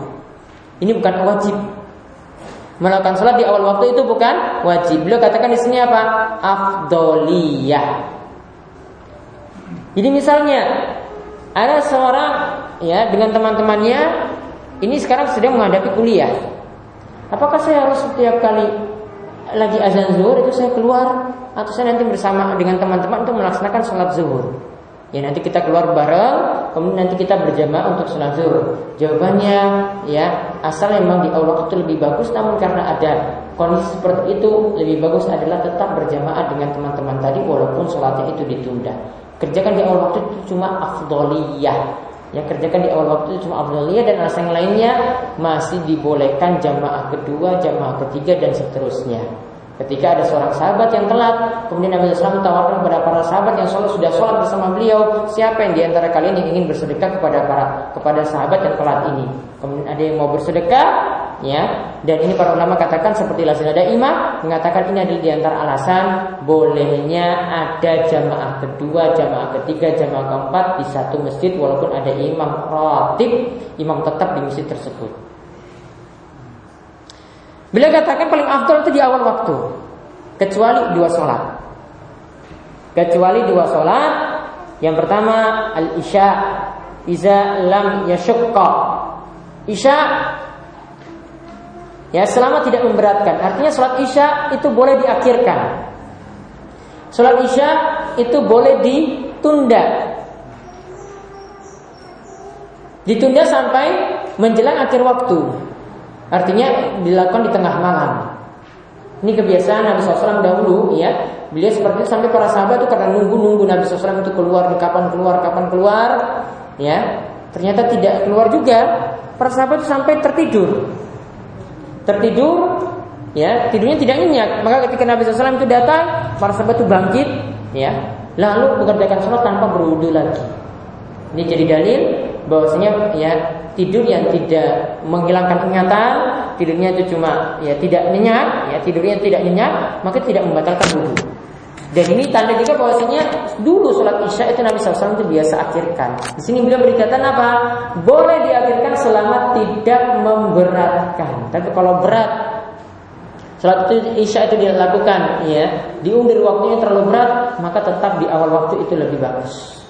Ini bukan wajib. Melakukan sholat di awal waktu itu bukan wajib. Beliau katakan di sini apa? Afdoliyah. Jadi misalnya ada seorang ya dengan teman-temannya ini sekarang sedang menghadapi kuliah. Apakah saya harus setiap kali lagi azan zuhur itu saya keluar atau saya nanti bersama dengan teman-teman untuk melaksanakan sholat zuhur? Ya nanti kita keluar bareng, kemudian nanti kita berjamaah untuk sholat zuhur. Jawabannya ya asal memang di awal waktu lebih bagus, namun karena ada kondisi seperti itu lebih bagus adalah tetap berjamaah dengan teman-teman tadi walaupun sholatnya itu ditunda. Kerjakan di awal waktu itu cuma afdoliyah. Ya kerjakan di awal waktu itu cuma afdoliyah dan alasan lainnya masih dibolehkan jamaah kedua, jamaah ketiga dan seterusnya. Ketika ada seorang sahabat yang telat, kemudian Nabi SAW tawarkan kepada para sahabat yang sholat sudah sholat bersama beliau, siapa yang di antara kalian yang ingin bersedekah kepada para kepada sahabat yang telat ini? Kemudian ada yang mau bersedekah, ya. Dan ini para ulama katakan seperti ada Imam mengatakan ini adalah di antara alasan bolehnya ada jamaah kedua, jamaah ketiga, jamaah keempat di satu masjid walaupun ada imam rotib, imam tetap di masjid tersebut. Beliau katakan paling afdol itu di awal waktu. Kecuali dua sholat. Kecuali dua sholat. Yang pertama al-isya. Iza lam yashukka. Isya Ya selama tidak memberatkan Artinya sholat isya itu boleh diakhirkan Sholat isya itu boleh ditunda Ditunda sampai menjelang akhir waktu Artinya dilakukan di tengah malam. Ini kebiasaan Nabi SAW dahulu ya. Beliau seperti itu sampai para sahabat itu karena nunggu-nunggu Nabi SAW itu keluar, kapan keluar, kapan keluar, ya. Ternyata tidak keluar juga. Para sahabat itu sampai tertidur. Tertidur, ya, tidurnya tidak nyenyak. Maka ketika Nabi SAW itu datang, para sahabat itu bangkit, ya, lalu mengerjakan sholat tanpa berwudu lagi. Ini jadi dalil bahwasanya ya tidur yang tidak menghilangkan ingatan, tidurnya itu cuma ya tidak nyenyak, ya tidurnya tidak nyenyak, maka tidak membatalkan wudhu. Dan ini tanda juga bahwasanya dulu sholat isya itu Nabi SAW itu biasa akhirkan. Di sini beliau berkata apa? Boleh diakhirkan selama tidak memberatkan. Tapi kalau berat, sholat isya itu dilakukan, ya, diundur waktunya terlalu berat, maka tetap di awal waktu itu lebih bagus.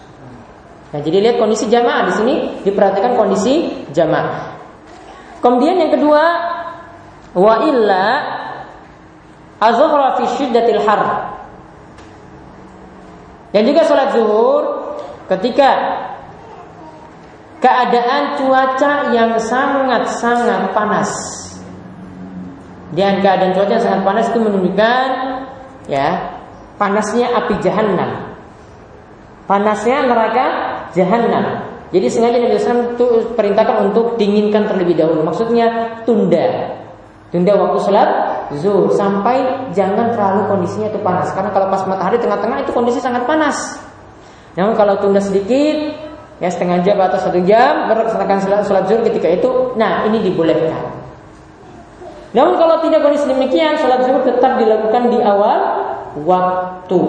Nah, jadi lihat kondisi jamaah di sini diperhatikan kondisi jamaah. Kemudian yang kedua, wa illa azhara fi syiddatil har dan juga sholat zuhur ketika keadaan cuaca yang sangat-sangat panas. Dan keadaan cuaca yang sangat panas itu menunjukkan ya panasnya api jahanam. Panasnya neraka jahanam. Jadi sengaja Nabi SAW itu perintahkan untuk dinginkan terlebih dahulu. Maksudnya tunda. Tunda waktu sholat zuhur sampai jangan terlalu kondisinya itu panas. Karena kalau pas matahari tengah-tengah itu kondisi sangat panas. Namun kalau tunda sedikit, ya setengah jam atau satu jam melaksanakan sholat, sholat zuhur ketika itu, nah ini dibolehkan. Namun kalau tidak kondisi demikian, sholat zuhur tetap dilakukan di awal waktu.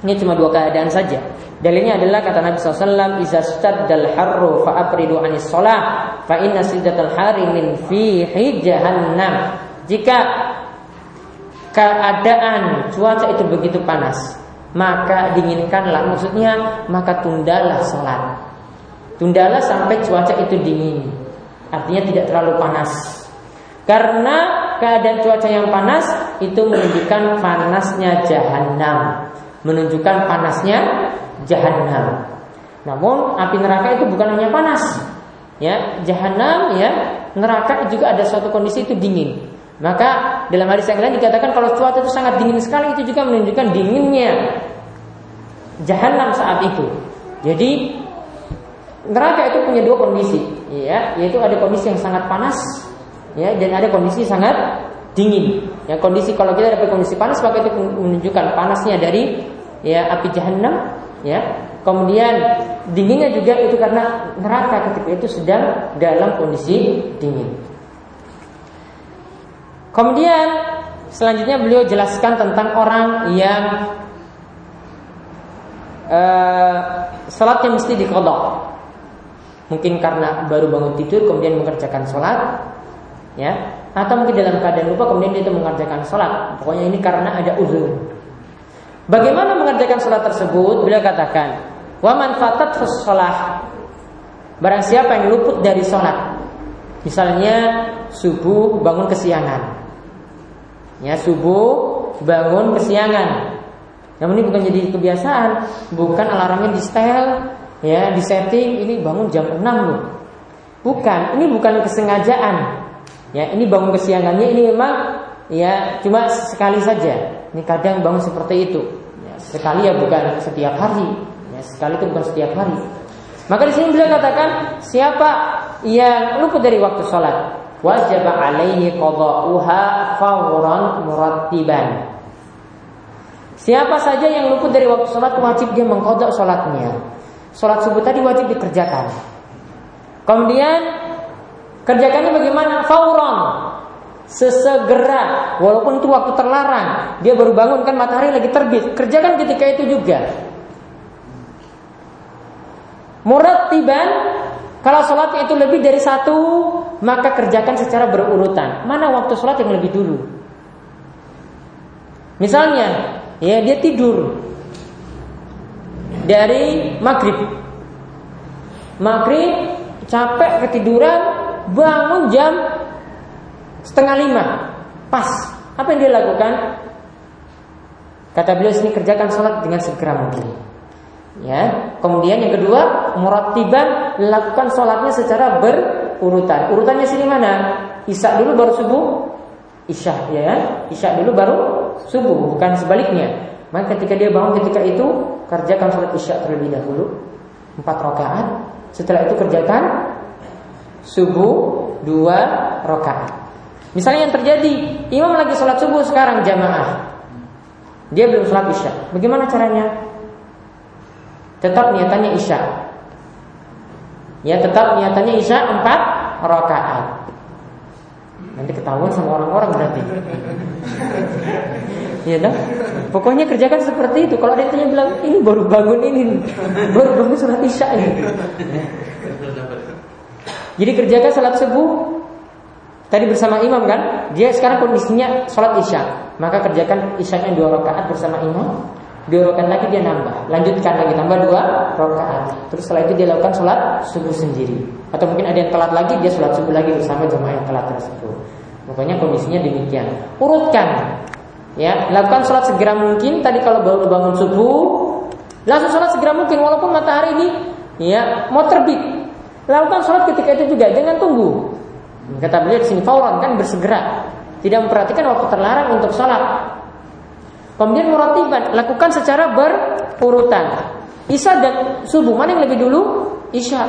Ini cuma dua keadaan saja. Dalilnya adalah kata Nabi SAW, "Iza staddal harru fa'apridu anis sholah, fa inna siddatal hari min fihi jahannam." Jika keadaan cuaca itu begitu panas, maka dinginkanlah, maksudnya maka tundalah sholat. Tundalah sampai cuaca itu dingin. Artinya tidak terlalu panas. Karena keadaan cuaca yang panas itu menunjukkan panasnya jahanam, menunjukkan panasnya jahanam. Namun api neraka itu bukan hanya panas. Ya, jahanam ya, neraka juga ada suatu kondisi itu dingin. Maka dalam hadis yang lain dikatakan kalau cuaca itu sangat dingin sekali itu juga menunjukkan dinginnya jahanam saat itu. Jadi neraka itu punya dua kondisi, ya, yaitu ada kondisi yang sangat panas, ya, dan ada kondisi sangat dingin. Ya, kondisi kalau kita dapat kondisi panas maka itu menunjukkan panasnya dari ya api jahanam ya kemudian dinginnya juga itu karena neraka ketika itu sedang dalam kondisi dingin kemudian selanjutnya beliau jelaskan tentang orang yang uh, salatnya mesti dikodok mungkin karena baru bangun tidur kemudian mengerjakan sholat ya. Atau mungkin dalam keadaan lupa kemudian dia itu mengerjakan sholat pokoknya ini karena ada uzur. Bagaimana mengerjakan sholat tersebut? Beliau katakan, wa manfaat sholat. Barang siapa yang luput dari sholat, misalnya subuh bangun kesiangan, ya subuh bangun kesiangan. Namun ini bukan jadi kebiasaan, bukan alarmnya di setel, ya di setting ini bangun jam 6 loh. Bukan, ini bukan kesengajaan. Ya, ini bangun kesiangannya ini memang ya cuma sekali saja. Ini kadang bangun seperti itu. Ya, sekali ya bukan setiap hari. Ya, sekali itu bukan setiap hari. Maka di sini beliau katakan siapa yang luput dari waktu sholat wajib alaihi qada'uha fawran murattiban. Siapa saja yang luput dari waktu sholat wajib dia mengkodok sholatnya. Sholat subuh tadi wajib dikerjakan. Kemudian kerjakannya bagaimana? Fauron sesegera walaupun itu waktu terlarang dia baru bangun kan matahari lagi terbit kerjakan ketika itu juga murad tiban kalau sholatnya itu lebih dari satu maka kerjakan secara berurutan mana waktu sholat yang lebih dulu misalnya ya dia tidur dari maghrib maghrib capek ketiduran bangun jam setengah lima, pas. Apa yang dia lakukan? Kata beliau sini kerjakan sholat dengan segera mungkin. Ya, kemudian yang kedua murattiban lakukan sholatnya secara berurutan. Urutannya sini mana? Isya dulu baru subuh, isya ya, isya dulu baru subuh, bukan sebaliknya. Maka ketika dia bangun ketika itu kerjakan sholat isya terlebih dahulu empat rakaat. Setelah itu kerjakan subuh dua rakaat. Misalnya yang terjadi, imam lagi sholat subuh sekarang jamaah. Dia belum sholat isya. Bagaimana caranya? Tetap niatannya isya. Ya tetap niatannya isya empat rakaat. Nanti ketahuan sama orang-orang berarti. Iya dong. Pokoknya kerjakan seperti itu. Kalau yang bilang ini baru bangun ini, baru bangun sholat isya ini. Jadi kerjakan sholat subuh tadi bersama imam kan. Dia sekarang kondisinya sholat isya. Maka kerjakan isya yang dua rakaat bersama imam. Dua rakaat lagi dia nambah. Lanjutkan lagi tambah dua rakaat. Terus setelah itu dia lakukan sholat subuh sendiri. Atau mungkin ada yang telat lagi dia sholat subuh lagi bersama jemaah yang telat tersebut. Pokoknya kondisinya demikian. Urutkan Ya, lakukan sholat segera mungkin. Tadi kalau baru bangun subuh, langsung sholat segera mungkin walaupun matahari ini ya mau terbit. Lakukan sholat ketika itu juga, jangan tunggu. Kata beliau di sini fauran kan bersegera, tidak memperhatikan waktu terlarang untuk sholat. Kemudian muratiban, lakukan secara berurutan. Isya dan subuh mana yang lebih dulu? Isya.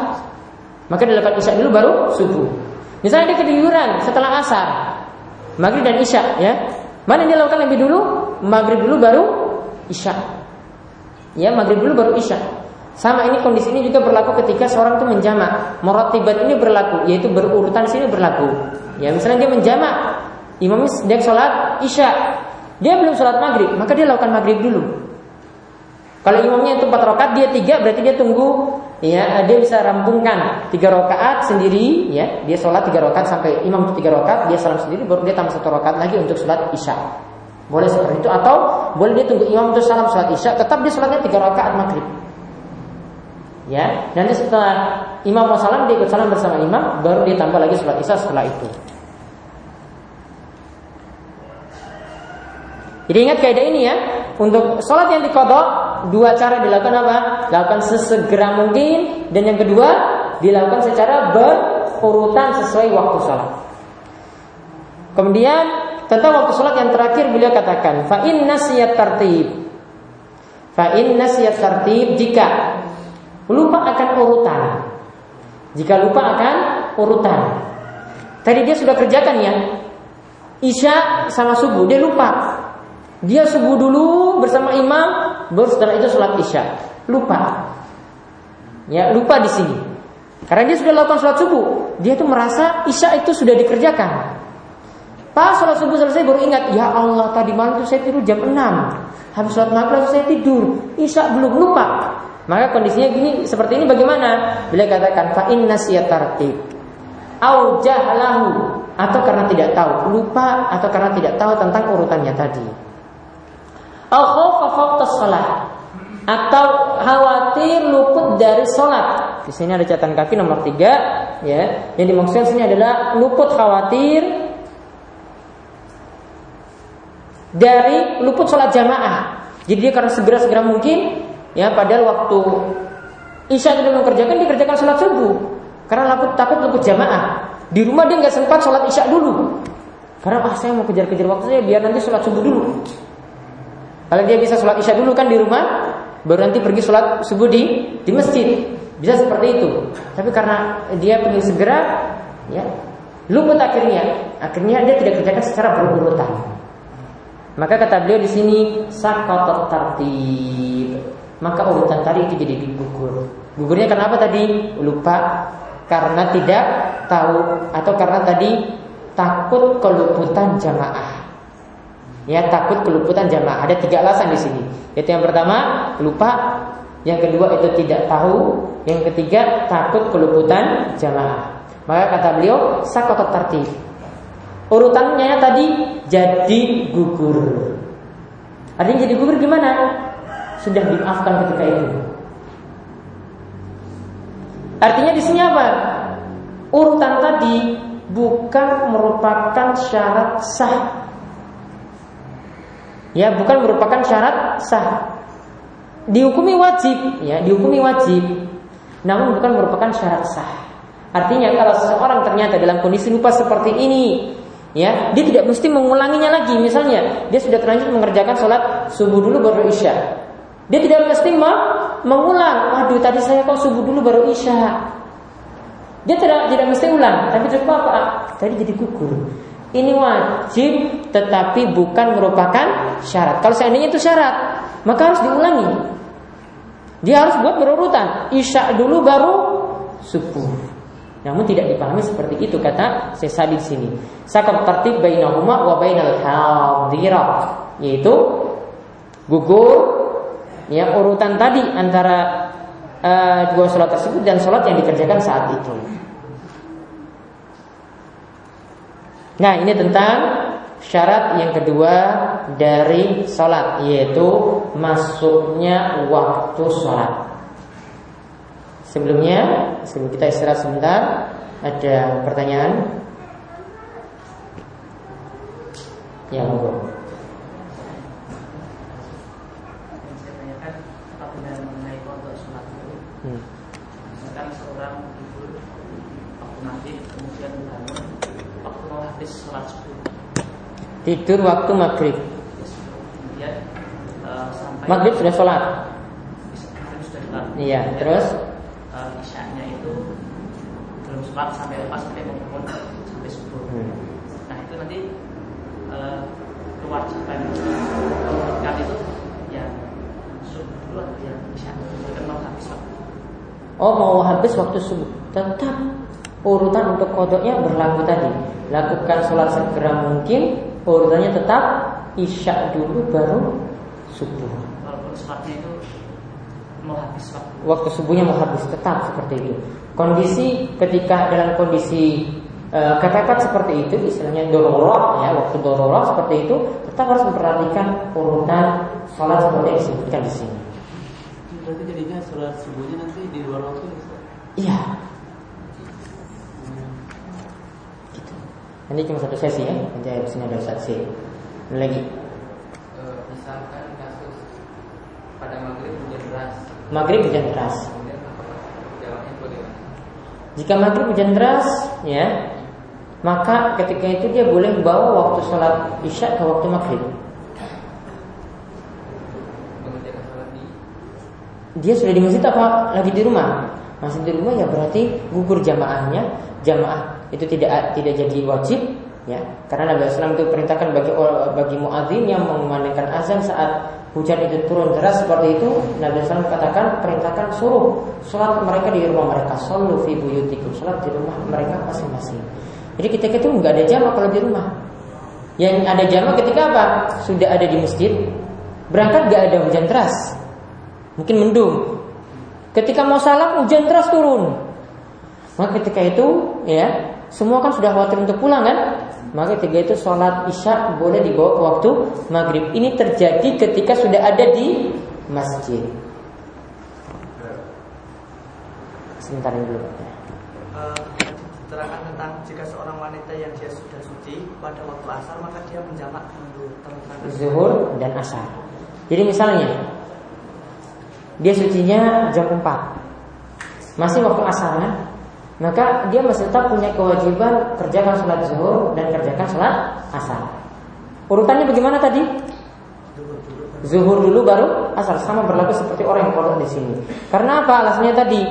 Maka dilakukan isya dulu baru subuh. Misalnya dia ketiduran setelah asar, maghrib dan isya, ya Mana yang dilakukan lebih dulu? Maghrib dulu baru Isya. Ya, maghrib dulu baru Isya. Sama ini kondisi ini juga berlaku ketika seorang itu menjamak. Muratibat ini berlaku, yaitu berurutan sini berlaku. Ya, misalnya dia menjamak, imamnya sedang sholat Isya. Dia belum sholat maghrib, maka dia lakukan maghrib dulu. Kalau imamnya itu empat rakaat, dia tiga, berarti dia tunggu ya dia bisa rampungkan tiga rakaat sendiri ya. Dia sholat tiga rakaat sampai imam tiga rakaat dia salam sendiri baru dia tambah satu rakaat lagi untuk sholat isya. Boleh seperti itu atau boleh dia tunggu imam untuk salam sholat isya tetap dia sholatnya tiga rakaat maghrib. Ya nanti setelah imam mau salam dia ikut salam bersama imam baru dia tambah lagi sholat isya setelah itu jadi ingat kaidah ini ya. Untuk sholat yang dikodok dua cara dilakukan apa? Lakukan sesegera mungkin. Dan yang kedua dilakukan secara berurutan sesuai waktu sholat. Kemudian tentang waktu sholat yang terakhir beliau katakan fa in nasiyat tertib fa in nasiyat tertib jika lupa akan urutan. Jika lupa akan urutan. Tadi dia sudah kerjakan ya. Isya sama subuh dia lupa dia subuh dulu bersama imam, baru setelah itu sholat isya. Lupa. Ya, lupa di sini. Karena dia sudah lakukan sholat subuh, dia tuh merasa isya itu sudah dikerjakan. Pas sholat subuh selesai baru ingat, ya Allah tadi malam itu saya tidur jam 6 Habis sholat maghrib saya tidur, isya belum lupa. Maka kondisinya gini seperti ini bagaimana? Bila katakan fa inna tartib au jahlahu atau karena tidak tahu, lupa atau karena tidak tahu tentang urutannya tadi atau khawatir luput dari sholat. Di sini ada catatan kaki nomor tiga, ya. Yang dimaksudkan sini adalah luput khawatir dari luput sholat jamaah. Jadi dia karena segera-segera mungkin, ya, padahal waktu isya tidak mengerjakan, dia kerjakan sholat subuh. Karena takut takut luput jamaah. Di rumah dia nggak sempat sholat isya dulu. Karena ah saya mau kejar-kejar waktu saya biar nanti sholat subuh dulu. Kalau dia bisa sholat isya dulu kan di rumah, baru nanti pergi sholat subuh di di masjid. Bisa seperti itu. Tapi karena dia ingin segera, ya luput akhirnya. Akhirnya dia tidak kerjakan secara berurutan. Maka kata beliau di sini sakatot tartib. Maka urutan tadi itu jadi gugur. Gugurnya kenapa tadi? Lupa karena tidak tahu atau karena tadi takut keluputan jamaah. Ya takut keluputan jamaah. Ada tiga alasan di sini. Itu yang pertama lupa, yang kedua itu tidak tahu, yang ketiga takut keluputan jamaah. Maka kata beliau sakotot tertib. Urutannya tadi jadi gugur. Artinya jadi gugur gimana? Sudah dimaafkan ketika itu. Artinya di sini apa? Urutan tadi bukan merupakan syarat sah ya bukan merupakan syarat sah. Dihukumi wajib, ya dihukumi wajib, namun bukan merupakan syarat sah. Artinya kalau seseorang ternyata dalam kondisi lupa seperti ini, ya dia tidak mesti mengulanginya lagi. Misalnya dia sudah terlanjur mengerjakan sholat subuh dulu baru isya, dia tidak mesti mengulang. Aduh tadi saya kok subuh dulu baru isya. Dia tidak tidak mesti ulang, tapi cukup apa? Tadi jadi gugur. Ini wajib tetapi bukan merupakan syarat. Kalau seandainya itu syarat, maka harus diulangi. Dia harus buat berurutan. Isya dulu baru subuh. Namun tidak dipahami seperti itu kata Sesadi di sini. Sakab tertib bainahuma wa bainal hadirah yaitu gugur ya urutan tadi antara uh, dua sholat tersebut dan sholat yang dikerjakan saat itu. Nah ini tentang syarat yang kedua dari sholat yaitu masuknya waktu sholat. Sebelumnya, sebelum kita istirahat sebentar, ada pertanyaan? Ya, monggo. Hmm. Misalkan seorang tidur waktu maghrib kemudian bangun waktu mau habis sholat subuh. Tidur waktu maghrib. Kemudian uh, sampai maghrib sudah sholat. Maghrib sudah sholat. Iya, terus uh, isyaknya itu belum sholat sampai lepas sampai bangun sampai subuh. Hmm. Nah itu nanti uh, kewajiban kewajiban itu ya subuh dulu yang isya kan mau habis waktu Oh mau habis waktu subuh Tetap urutan untuk kodoknya berlaku tadi. Lakukan sholat segera mungkin Urutannya tetap Isya dulu baru subuh. Walaupun sholatnya itu mau habis waktu. Waktu subuhnya mau habis Tetap seperti itu. Kondisi ketika dalam kondisi kepepet seperti itu Istilahnya dororah ya Waktu dororah seperti itu Tetap harus memperhatikan urutan sholat seperti yang disebutkan di sini. Berarti jadinya sholat subuhnya nanti di luar waktu Iya. Ini cuma satu sesi ya. Nanti habis ini ada sesi. Lagi. E, misalkan kasus pada maghrib hujan deras. Maghrib hujan deras. Jika maghrib hujan deras, ya, maka ketika itu dia boleh bawa waktu sholat isya ke waktu maghrib. Dia sudah di masjid apa lagi di rumah? Masih di rumah ya berarti gugur jamaahnya. Jamaah itu tidak tidak jadi wajib ya. Karena Nabi Islam itu perintahkan bagi bagi muadzin yang memandangkan azan saat hujan itu turun deras seperti itu Nabi Islam katakan perintahkan suruh sholat mereka di rumah mereka. Solu fi buyutikum. Sholat di rumah mereka masing-masing. Jadi ketika itu nggak ada jamaah kalau di rumah. Yang ada jamaah ketika apa? Sudah ada di masjid berangkat nggak ada hujan deras. Mungkin mendung. Ketika mau salam hujan deras turun. Maka ketika itu ya semua kan sudah khawatir untuk pulang kan? Maka ketika itu sholat isya boleh dibawa ke waktu maghrib. Ini terjadi ketika sudah ada di masjid. Sebentar dulu. Uh, diterangkan tentang jika seorang wanita yang dia sudah suci pada waktu asar maka dia menjamak zuhur dan asar. Jadi misalnya dia sucinya jam 4 masih waktu asar kan? Maka dia masih tetap punya kewajiban kerjakan sholat zuhur dan kerjakan sholat asar. Urutannya bagaimana tadi? Zuhur dulu baru asar sama berlaku seperti orang yang kodok di sini. Karena apa? Alasannya tadi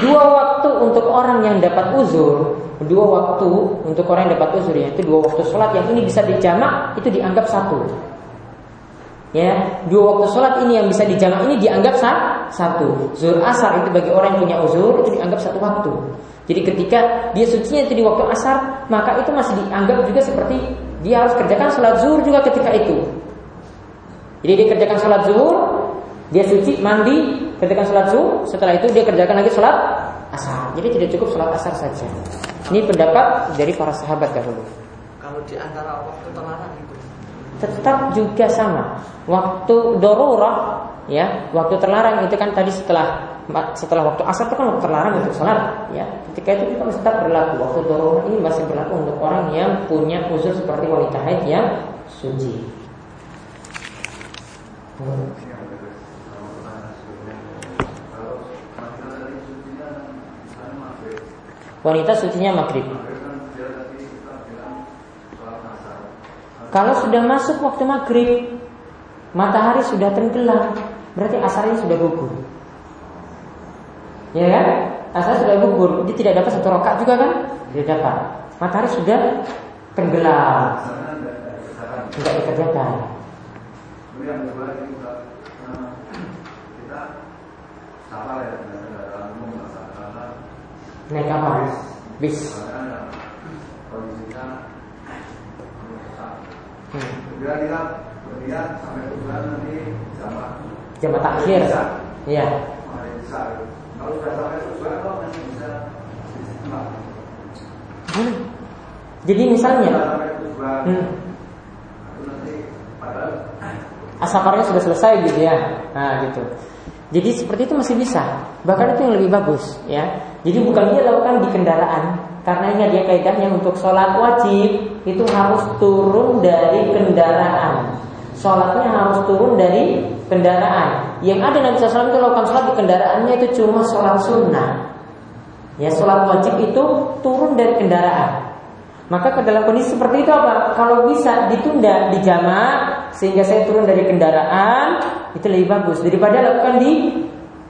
dua waktu untuk orang yang dapat uzur, dua waktu untuk orang yang dapat uzur yaitu dua waktu sholat yang ini bisa dijamak itu dianggap satu. Ya, dua waktu sholat ini yang bisa dijamak ini dianggap satu. Zuhur asar itu bagi orang yang punya uzur itu dianggap satu waktu. Jadi ketika dia sucinya itu di waktu asar, maka itu masih dianggap juga seperti dia harus kerjakan sholat zuhur juga ketika itu. Jadi dia kerjakan sholat zuhur, dia suci, mandi, kerjakan sholat zuhur, setelah itu dia kerjakan lagi sholat asar. Jadi tidak cukup sholat asar saja. Ini pendapat dari para sahabat dahulu. Kalau di antara waktu terlarang itu tetap juga sama. Waktu dororah ya, waktu terlarang itu kan tadi setelah setelah waktu asar itu kan waktu terlarang untuk sholat ya. Ketika itu kita tetap berlaku. Waktu dororah ini masih berlaku untuk orang yang punya uzur seperti wanita haid yang suci. Wanita sucinya maghrib. Kalau sudah masuk waktu maghrib, matahari sudah tenggelam, berarti asarnya sudah gugur. Ya kan? Asar sudah gugur, dia tidak dapat satu rokat juga kan? Tidak dapat. Matahari sudah tenggelam, tidak dikerjakan. Naik kapal. bis. Hmm. Jamaah takhir. Iya. Kalau sudah sampai kok masih bisa istimewa. Boleh. Jadi misalnya, hmm, asaparnya sudah selesai gitu ya. Nah, gitu. Jadi seperti itu masih bisa. Bahkan itu yang lebih bagus ya. Jadi bukan dia lakukan di kendaraan karena ini dia kaidahnya untuk sholat wajib itu harus turun dari kendaraan. Sholatnya harus turun dari kendaraan. Yang ada Nabi SAW itu lakukan sholat di kendaraannya itu cuma sholat sunnah. Ya sholat wajib itu turun dari kendaraan. Maka ke dalam kondisi seperti itu apa? Kalau bisa ditunda di jamaah sehingga saya turun dari kendaraan itu lebih bagus daripada lakukan di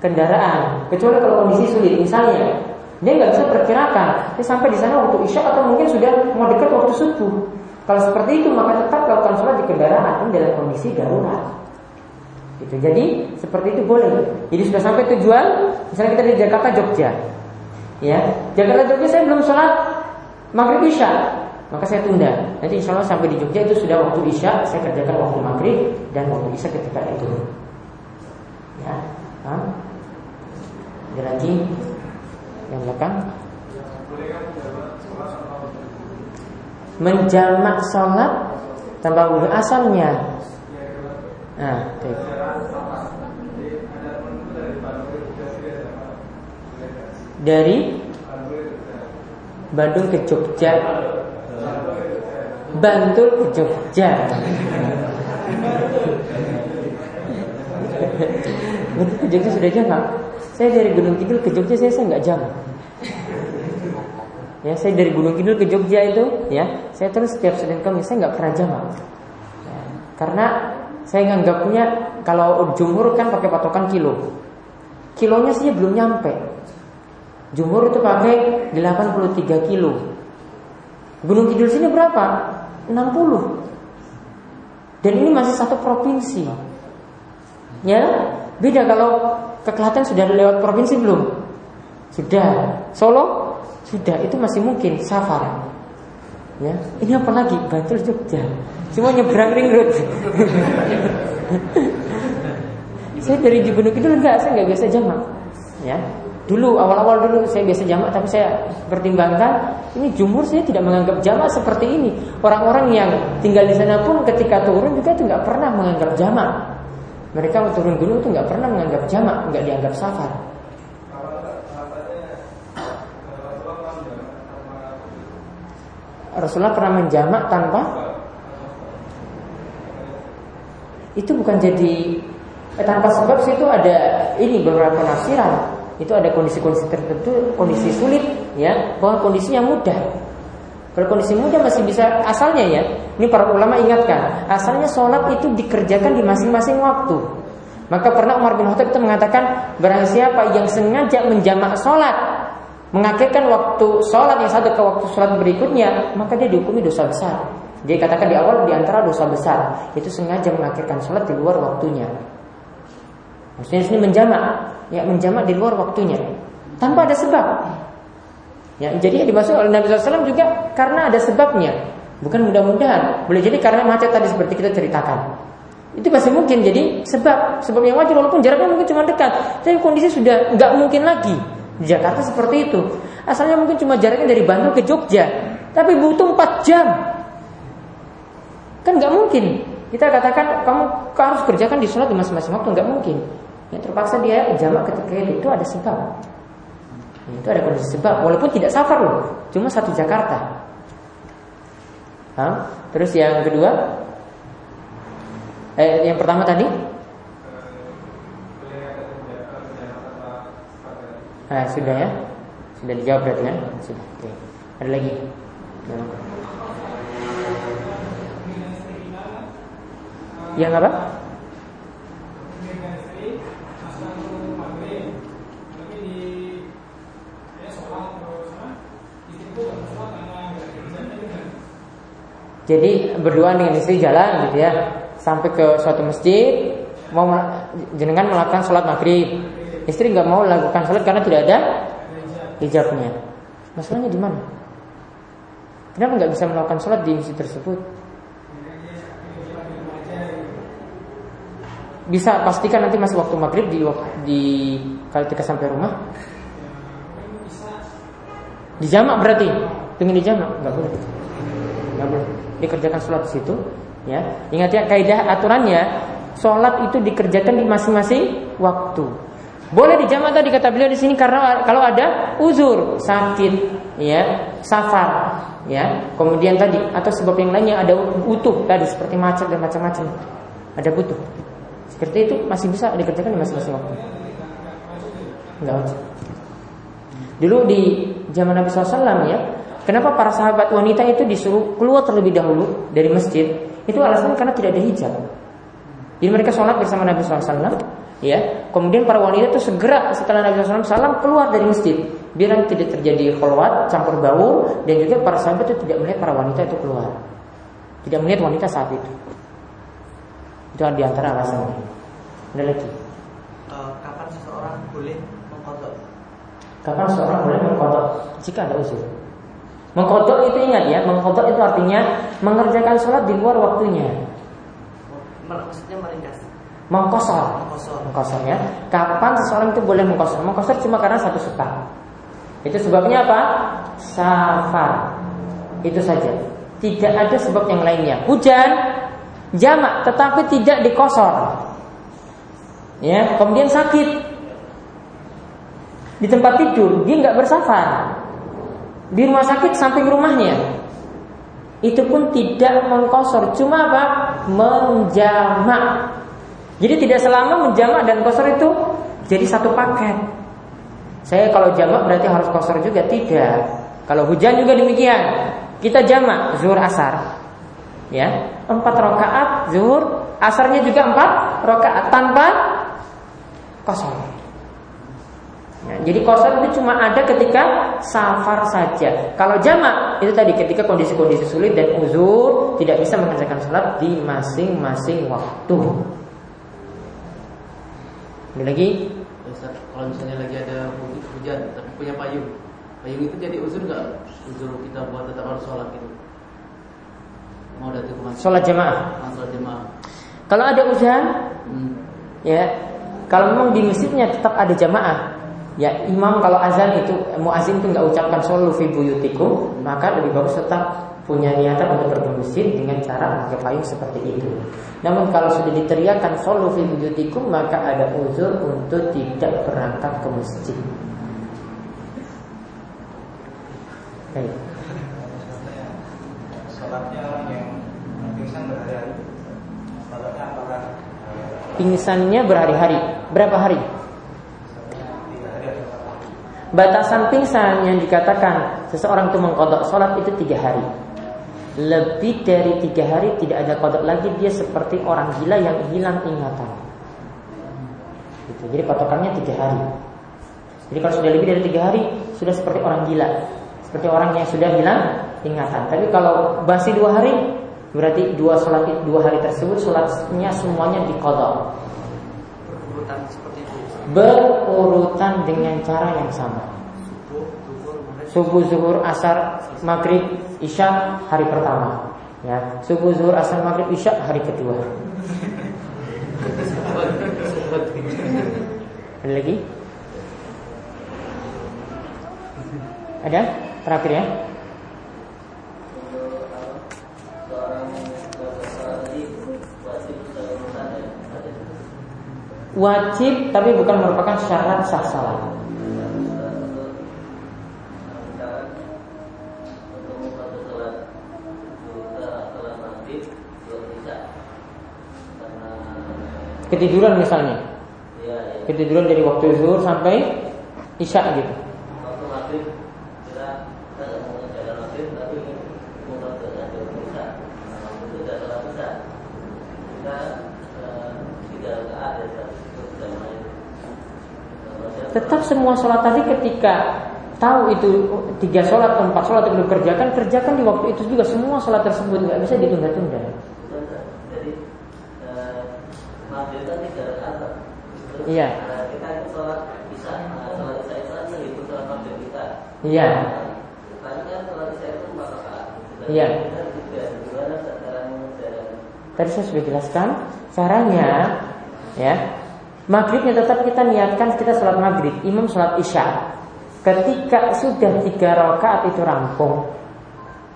kendaraan. Kecuali kalau kondisi sulit, misalnya dia nggak bisa perkirakan dia sampai di sana waktu isya atau mungkin sudah mau dekat waktu subuh. Kalau seperti itu maka tetap lakukan sholat di kendaraan dalam kondisi darurat. Gitu. Jadi seperti itu boleh. Jadi sudah sampai tujuan, misalnya kita di Jakarta Jogja, ya Jakarta Jogja saya belum sholat maghrib isya maka saya tunda nanti insya Allah sampai di Jogja itu sudah waktu isya saya kerjakan waktu maghrib dan waktu isya ketika itu ya Hah? ada lagi yang belakang menjamak sholat tanpa wudhu asalnya nah dari Bandung ke Jogja. Bantul ke Jogja. Bantul ke Jogja sudah jamak Saya dari Gunung Kidul ke Jogja saya, saya nggak jamak Ya, saya dari Gunung Kidul ke Jogja itu, ya, saya terus setiap Senin Kamis saya nggak pernah jamak. Ya, karena saya nganggapnya kalau jumhur kan pakai patokan kilo, kilonya sih belum nyampe. Jumhur itu pakai 83 kilo. Gunung Kidul sini berapa? 60. Dan ini masih satu provinsi. Ya, beda kalau ke Klaten sudah lewat provinsi belum? Sudah. Solo sudah. Itu masih mungkin safar. Ya, ini apa lagi? Bantul Jogja. Cuma nyebrang ring road. saya dari Gunung Kidul enggak, saya enggak biasa jamak. Ya, Dulu awal-awal dulu saya biasa jamak tapi saya pertimbangkan ini jumhur saya tidak menganggap jamak seperti ini. Orang-orang yang tinggal di sana pun ketika turun juga itu nggak pernah menganggap jamak. Mereka turun gunung itu nggak pernah menganggap jamak, nggak dianggap safar. Rasulullah pernah menjamak tanpa itu bukan jadi eh, tanpa sebab sih itu ada ini beberapa penafsiran itu ada kondisi-kondisi tertentu, kondisi sulit, ya, bahwa kondisinya mudah. Kalau kondisi mudah masih bisa asalnya ya. Ini para ulama ingatkan, asalnya sholat itu dikerjakan di masing-masing waktu. Maka pernah Umar bin Khattab itu mengatakan, barang siapa yang sengaja menjamak sholat, mengakhirkan waktu sholat yang satu ke waktu sholat berikutnya, maka dia dihukumi dosa besar. Dia katakan di awal di antara dosa besar itu sengaja mengakhirkan sholat di luar waktunya. Maksudnya sini menjamak, ya menjamak di luar waktunya tanpa ada sebab. Ya, jadi yang dimaksud oleh Nabi SAW juga karena ada sebabnya, bukan mudah-mudahan. Boleh jadi karena macet tadi seperti kita ceritakan. Itu masih mungkin jadi sebab sebab yang wajar walaupun jaraknya mungkin cuma dekat, tapi kondisi sudah nggak mungkin lagi. Di Jakarta seperti itu. Asalnya mungkin cuma jaraknya dari Bandung ke Jogja, tapi butuh 4 jam. Kan nggak mungkin. Kita katakan kamu harus kerjakan di sholat di masing-masing waktu nggak mungkin. Yang terpaksa dia jamak ketika itu ada sebab. Itu ada kondisi sebab, walaupun tidak safar loh, cuma satu Jakarta. Hah? Terus yang kedua, eh, yang pertama tadi, nah, sudah ya, sudah dijawab berarti ya, sudah. Oke. Ada lagi? Yang apa? Jadi berdua dengan istri jalan gitu ya Sampai ke suatu masjid Mau jenengan melakukan sholat maghrib Istri nggak mau lakukan sholat karena tidak ada hijabnya Masalahnya di mana? Kenapa nggak bisa melakukan sholat di masjid tersebut? Bisa pastikan nanti masih waktu maghrib di di ketika sampai rumah. Di jamak berarti, pengen di jamak nggak boleh, nggak boleh. Dikerjakan sholat di situ, ya. Ingat ya kaidah aturannya, sholat itu dikerjakan di masing-masing waktu. Boleh dijamak tadi kata beliau di sini karena kalau ada uzur, sakit, ya, safar, ya. Kemudian tadi atau sebab yang lainnya ada utuh tadi seperti macet dan macam-macam. Ada butuh. Seperti itu masih bisa dikerjakan di masing-masing waktu. Enggak wajib. Dulu di zaman Nabi SAW ya, kenapa para sahabat wanita itu disuruh keluar terlebih dahulu dari masjid? Itu alasan karena tidak ada hijab. Jadi mereka sholat bersama Nabi SAW ya kemudian para wanita itu segera setelah Nabi SAW keluar dari masjid biar tidak terjadi kholwat campur bau dan juga para sahabat itu tidak melihat para wanita itu keluar. Tidak melihat wanita saat itu. Itu di antara alasannya. Ada lagi? Eh, kapan seseorang boleh mengkodok? kapan seorang boleh mengkodok? Jika ada usul. Mengkodok itu ingat ya mengkodok itu artinya mengerjakan sholat di luar waktunya. Maksudnya meringkas, mengkosor mengkosor. mengkosor ya. Kapan seseorang itu boleh mengkosor? Mengkosor cuma karena satu sebab. Itu sebabnya apa? Safar. Itu saja. Tidak ada sebab yang lainnya. Hujan, jamak, tetapi tidak dikosor. Ya, kemudian sakit di tempat tidur, dia nggak bersafar. Di rumah sakit samping rumahnya, itu pun tidak mengkosor, cuma apa? Menjamak. Jadi tidak selama menjamak dan kosor itu jadi satu paket. Saya kalau jamak berarti harus kosor juga tidak. Kalau hujan juga demikian. Kita jamak zuhur asar. Ya, empat rakaat zuhur, asarnya juga empat rakaat tanpa kosor. Ya, jadi kosor itu cuma ada ketika safar saja. Kalau jamak itu tadi ketika kondisi-kondisi sulit dan uzur tidak bisa mengerjakan sholat di masing-masing waktu. Ini lagi Ustaz, kalau misalnya lagi ada hujan tapi punya payung, payung itu jadi uzur nggak? Uzur kita buat tetap harus sholat gitu. Mau datang ke masjid, sholat jamaah. ah, sholat jemaah. Kalau ada hujan, Hmm. ya kalau memang di masjidnya tetap ada jamaah. Ya imam kalau azan itu muazin itu nggak ucapkan solu fi buyutikum, maka lebih bagus tetap punya niatan untuk masjid dengan cara pakai payung seperti itu. Namun kalau sudah diteriakan solu fi maka ada uzur untuk tidak berangkat ke masjid. Baik. Sholatnya orang yang pingsan berhari-hari. Sholatnya apakah eh, Pingsannya berhari-hari. Berapa hari? Batasan pingsan yang dikatakan seseorang itu mengkodok sholat itu tiga hari. Lebih dari tiga hari tidak ada kodok lagi dia seperti orang gila yang hilang ingatan. Gitu. Jadi patokannya tiga hari. Jadi kalau sudah lebih dari tiga hari sudah seperti orang gila, seperti orang yang sudah hilang ingatan. Tapi kalau masih dua hari berarti dua sholat dua hari tersebut sholatnya semuanya dikodok Berurutan seperti itu. berurutan dengan cara yang sama. Subuh, zuhur, asar, maghrib, isya hari pertama. Ya, subuh, zuhur, asar, maghrib, isya hari kedua. Ada lagi? Ada? Terakhir ya. Wajib tapi bukan merupakan syarat sah salat. Ketiduran misalnya. Ketiduran dari waktu zuhur sampai isya gitu. Tetap semua sholat tadi ketika tahu itu tiga sholat atau empat sholat yang belum kerjakan, kerjakan di waktu itu juga semua sholat tersebut nggak bisa ditunda-tunda. Jadi maghrib kan tiga rakaat. Terus Iya. kita itu sholat bisa, sholat isya itu kan menghitung sholat maghrib kita. Iya. Iya. Gimana sekarang jalan? Tadi saya sudah jelaskan caranya ya. Maghribnya tetap kita niatkan kita sholat maghrib, imam sholat isya. Ketika sudah tiga rakaat itu rampung,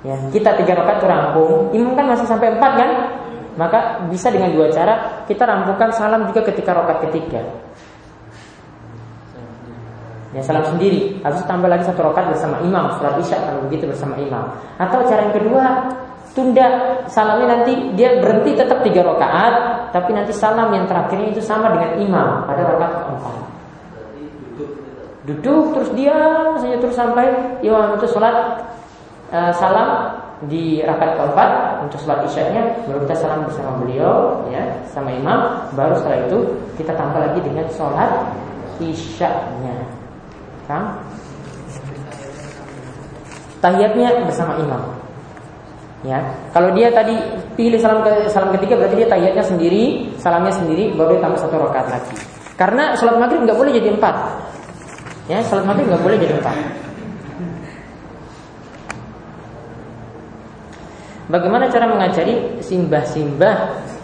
ya kita tiga rakaat itu rampung, imam kan masih sampai empat kan? Maka bisa dengan dua cara kita rampungkan salam juga ketika rakaat ketiga. Ya salam sendiri, itu tambah lagi satu rakaat bersama imam, sholat isya kalau begitu bersama imam. Atau cara yang kedua, tunda salamnya nanti dia berhenti tetap tiga rakaat, tapi nanti salam yang terakhirnya itu sama dengan imam pada rakaat keempat. Duduk terus diam saja terus sampai imam itu sholat eh, salam di rakaat keempat untuk sholat isya-nya baru kita salam bersama beliau ya sama imam baru setelah itu kita tambah lagi dengan sholat isya-nya Paham? Tahiyatnya bersama imam. Ya, kalau dia tadi pilih salam ke salam ketiga berarti dia tahiyatnya sendiri, salamnya sendiri, baru dia tambah satu rakaat lagi. Karena sholat maghrib nggak boleh jadi empat. Ya, sholat maghrib nggak boleh jadi empat. Bagaimana cara mengajari simbah-simbah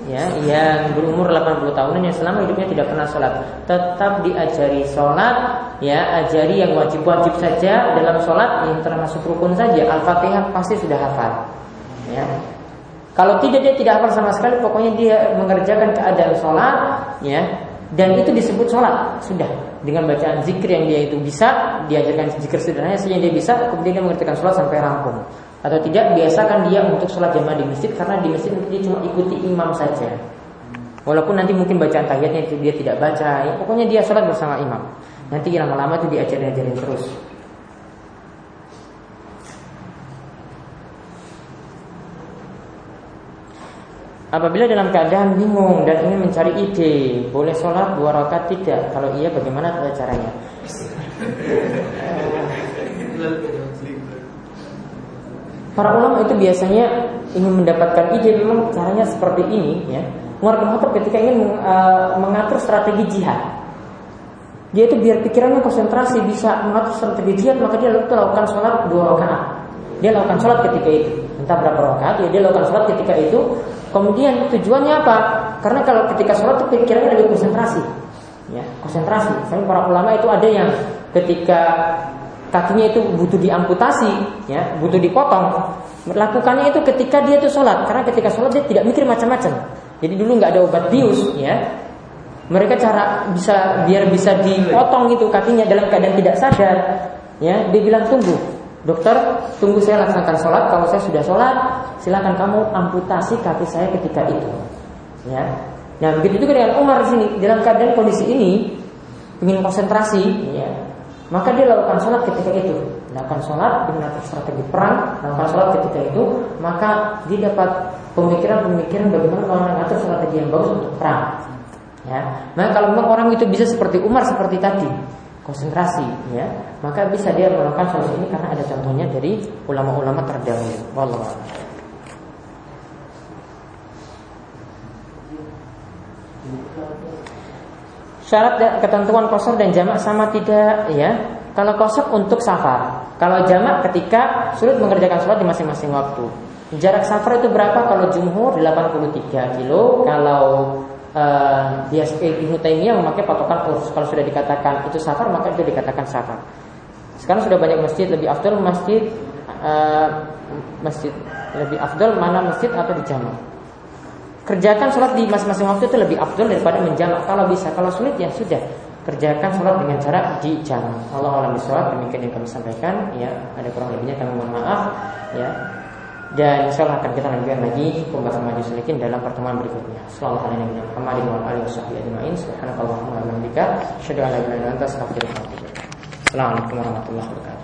ya yang berumur 80 tahunan yang selama hidupnya tidak pernah sholat? Tetap diajari sholat ya ajari yang wajib-wajib saja dalam sholat yang termasuk rukun saja. Al-fatihah pasti sudah hafal ya. Kalau tidak dia tidak hafal sama sekali pokoknya dia mengerjakan keadaan sholat ya. Dan itu disebut sholat sudah. Dengan bacaan zikir yang dia itu bisa diajarkan zikir sederhana saja dia bisa kemudian dia mengerjakan sholat sampai rampung atau tidak biasakan dia untuk sholat jamaah di masjid karena di masjid dia cuma ikuti imam saja walaupun nanti mungkin bacaan tahiyatnya itu dia tidak baca ya, pokoknya dia sholat bersama imam nanti lama-lama itu diajarin ajarin terus Apabila dalam keadaan bingung dan ingin mencari ide, boleh sholat dua rakaat tidak? Kalau iya, bagaimana caranya? Para ulama itu biasanya ingin mendapatkan ide memang caranya seperti ini ya. Umar bin Khattab ketika ingin uh, mengatur strategi jihad. Dia itu biar pikirannya konsentrasi bisa mengatur strategi jihad maka dia lakukan sholat dua rakaat. Dia lakukan sholat ketika itu entah berapa rakaat ya dia lakukan sholat ketika itu. Kemudian tujuannya apa? Karena kalau ketika sholat itu pikirannya lebih konsentrasi, ya konsentrasi. Tapi para ulama itu ada yang ketika kakinya itu butuh diamputasi, ya, butuh dipotong. Melakukannya itu ketika dia itu sholat, karena ketika sholat dia tidak mikir macam-macam. Jadi dulu nggak ada obat bius, ya. Mereka cara bisa biar bisa dipotong itu kakinya dalam keadaan tidak sadar, ya. Dia bilang tunggu, dokter, tunggu saya laksanakan sholat. Kalau saya sudah sholat, silakan kamu amputasi kaki saya ketika itu, ya. Nah begitu juga dengan Umar di sini dalam keadaan kondisi ini ingin konsentrasi, ya, maka dia lakukan sholat ketika itu. Lakukan sholat dengan strategi perang Lakukan sholat ketika itu Maka dia dapat pemikiran-pemikiran Bagaimana mengatur strategi yang bagus untuk perang. Ya. Maka kalau memang orang itu bisa seperti Umar seperti tadi Konsentrasi ya Maka bisa dia melakukan solusi ini Karena ada contohnya dari ulama-ulama terdahulu. Wallah Syarat dan ketentuan kosor dan jamak sama tidak ya? Kalau kosor untuk safar, kalau jamak ketika sulit mengerjakan sholat di masing-masing waktu. Jarak safar itu berapa? Kalau jumhur 83 kilo, kalau uh, biasa Ibnu Taimiyah memakai patokan urus. Kalau sudah dikatakan itu safar, maka itu dikatakan safar. Sekarang sudah banyak masjid lebih afdol masjid uh, masjid lebih afdol mana masjid atau di jamak kerjakan sholat di masing-masing waktu itu lebih abdul daripada menjamak kalau bisa kalau sulit ya sudah kerjakan sholat dengan cara di jamak Allah alam sholat demikian yang kami sampaikan ya ada kurang lebihnya kami mohon maaf ya dan insya Allah akan kita lanjutkan lagi pembahasan maju sedikit dalam pertemuan berikutnya. Sallallahu alaihi wa sallam. Wa alihi washabihi ajma'in. Subhanakallahumma wa bihamdika, asyhadu an wa. Assalamualaikum warahmatullahi wabarakatuh.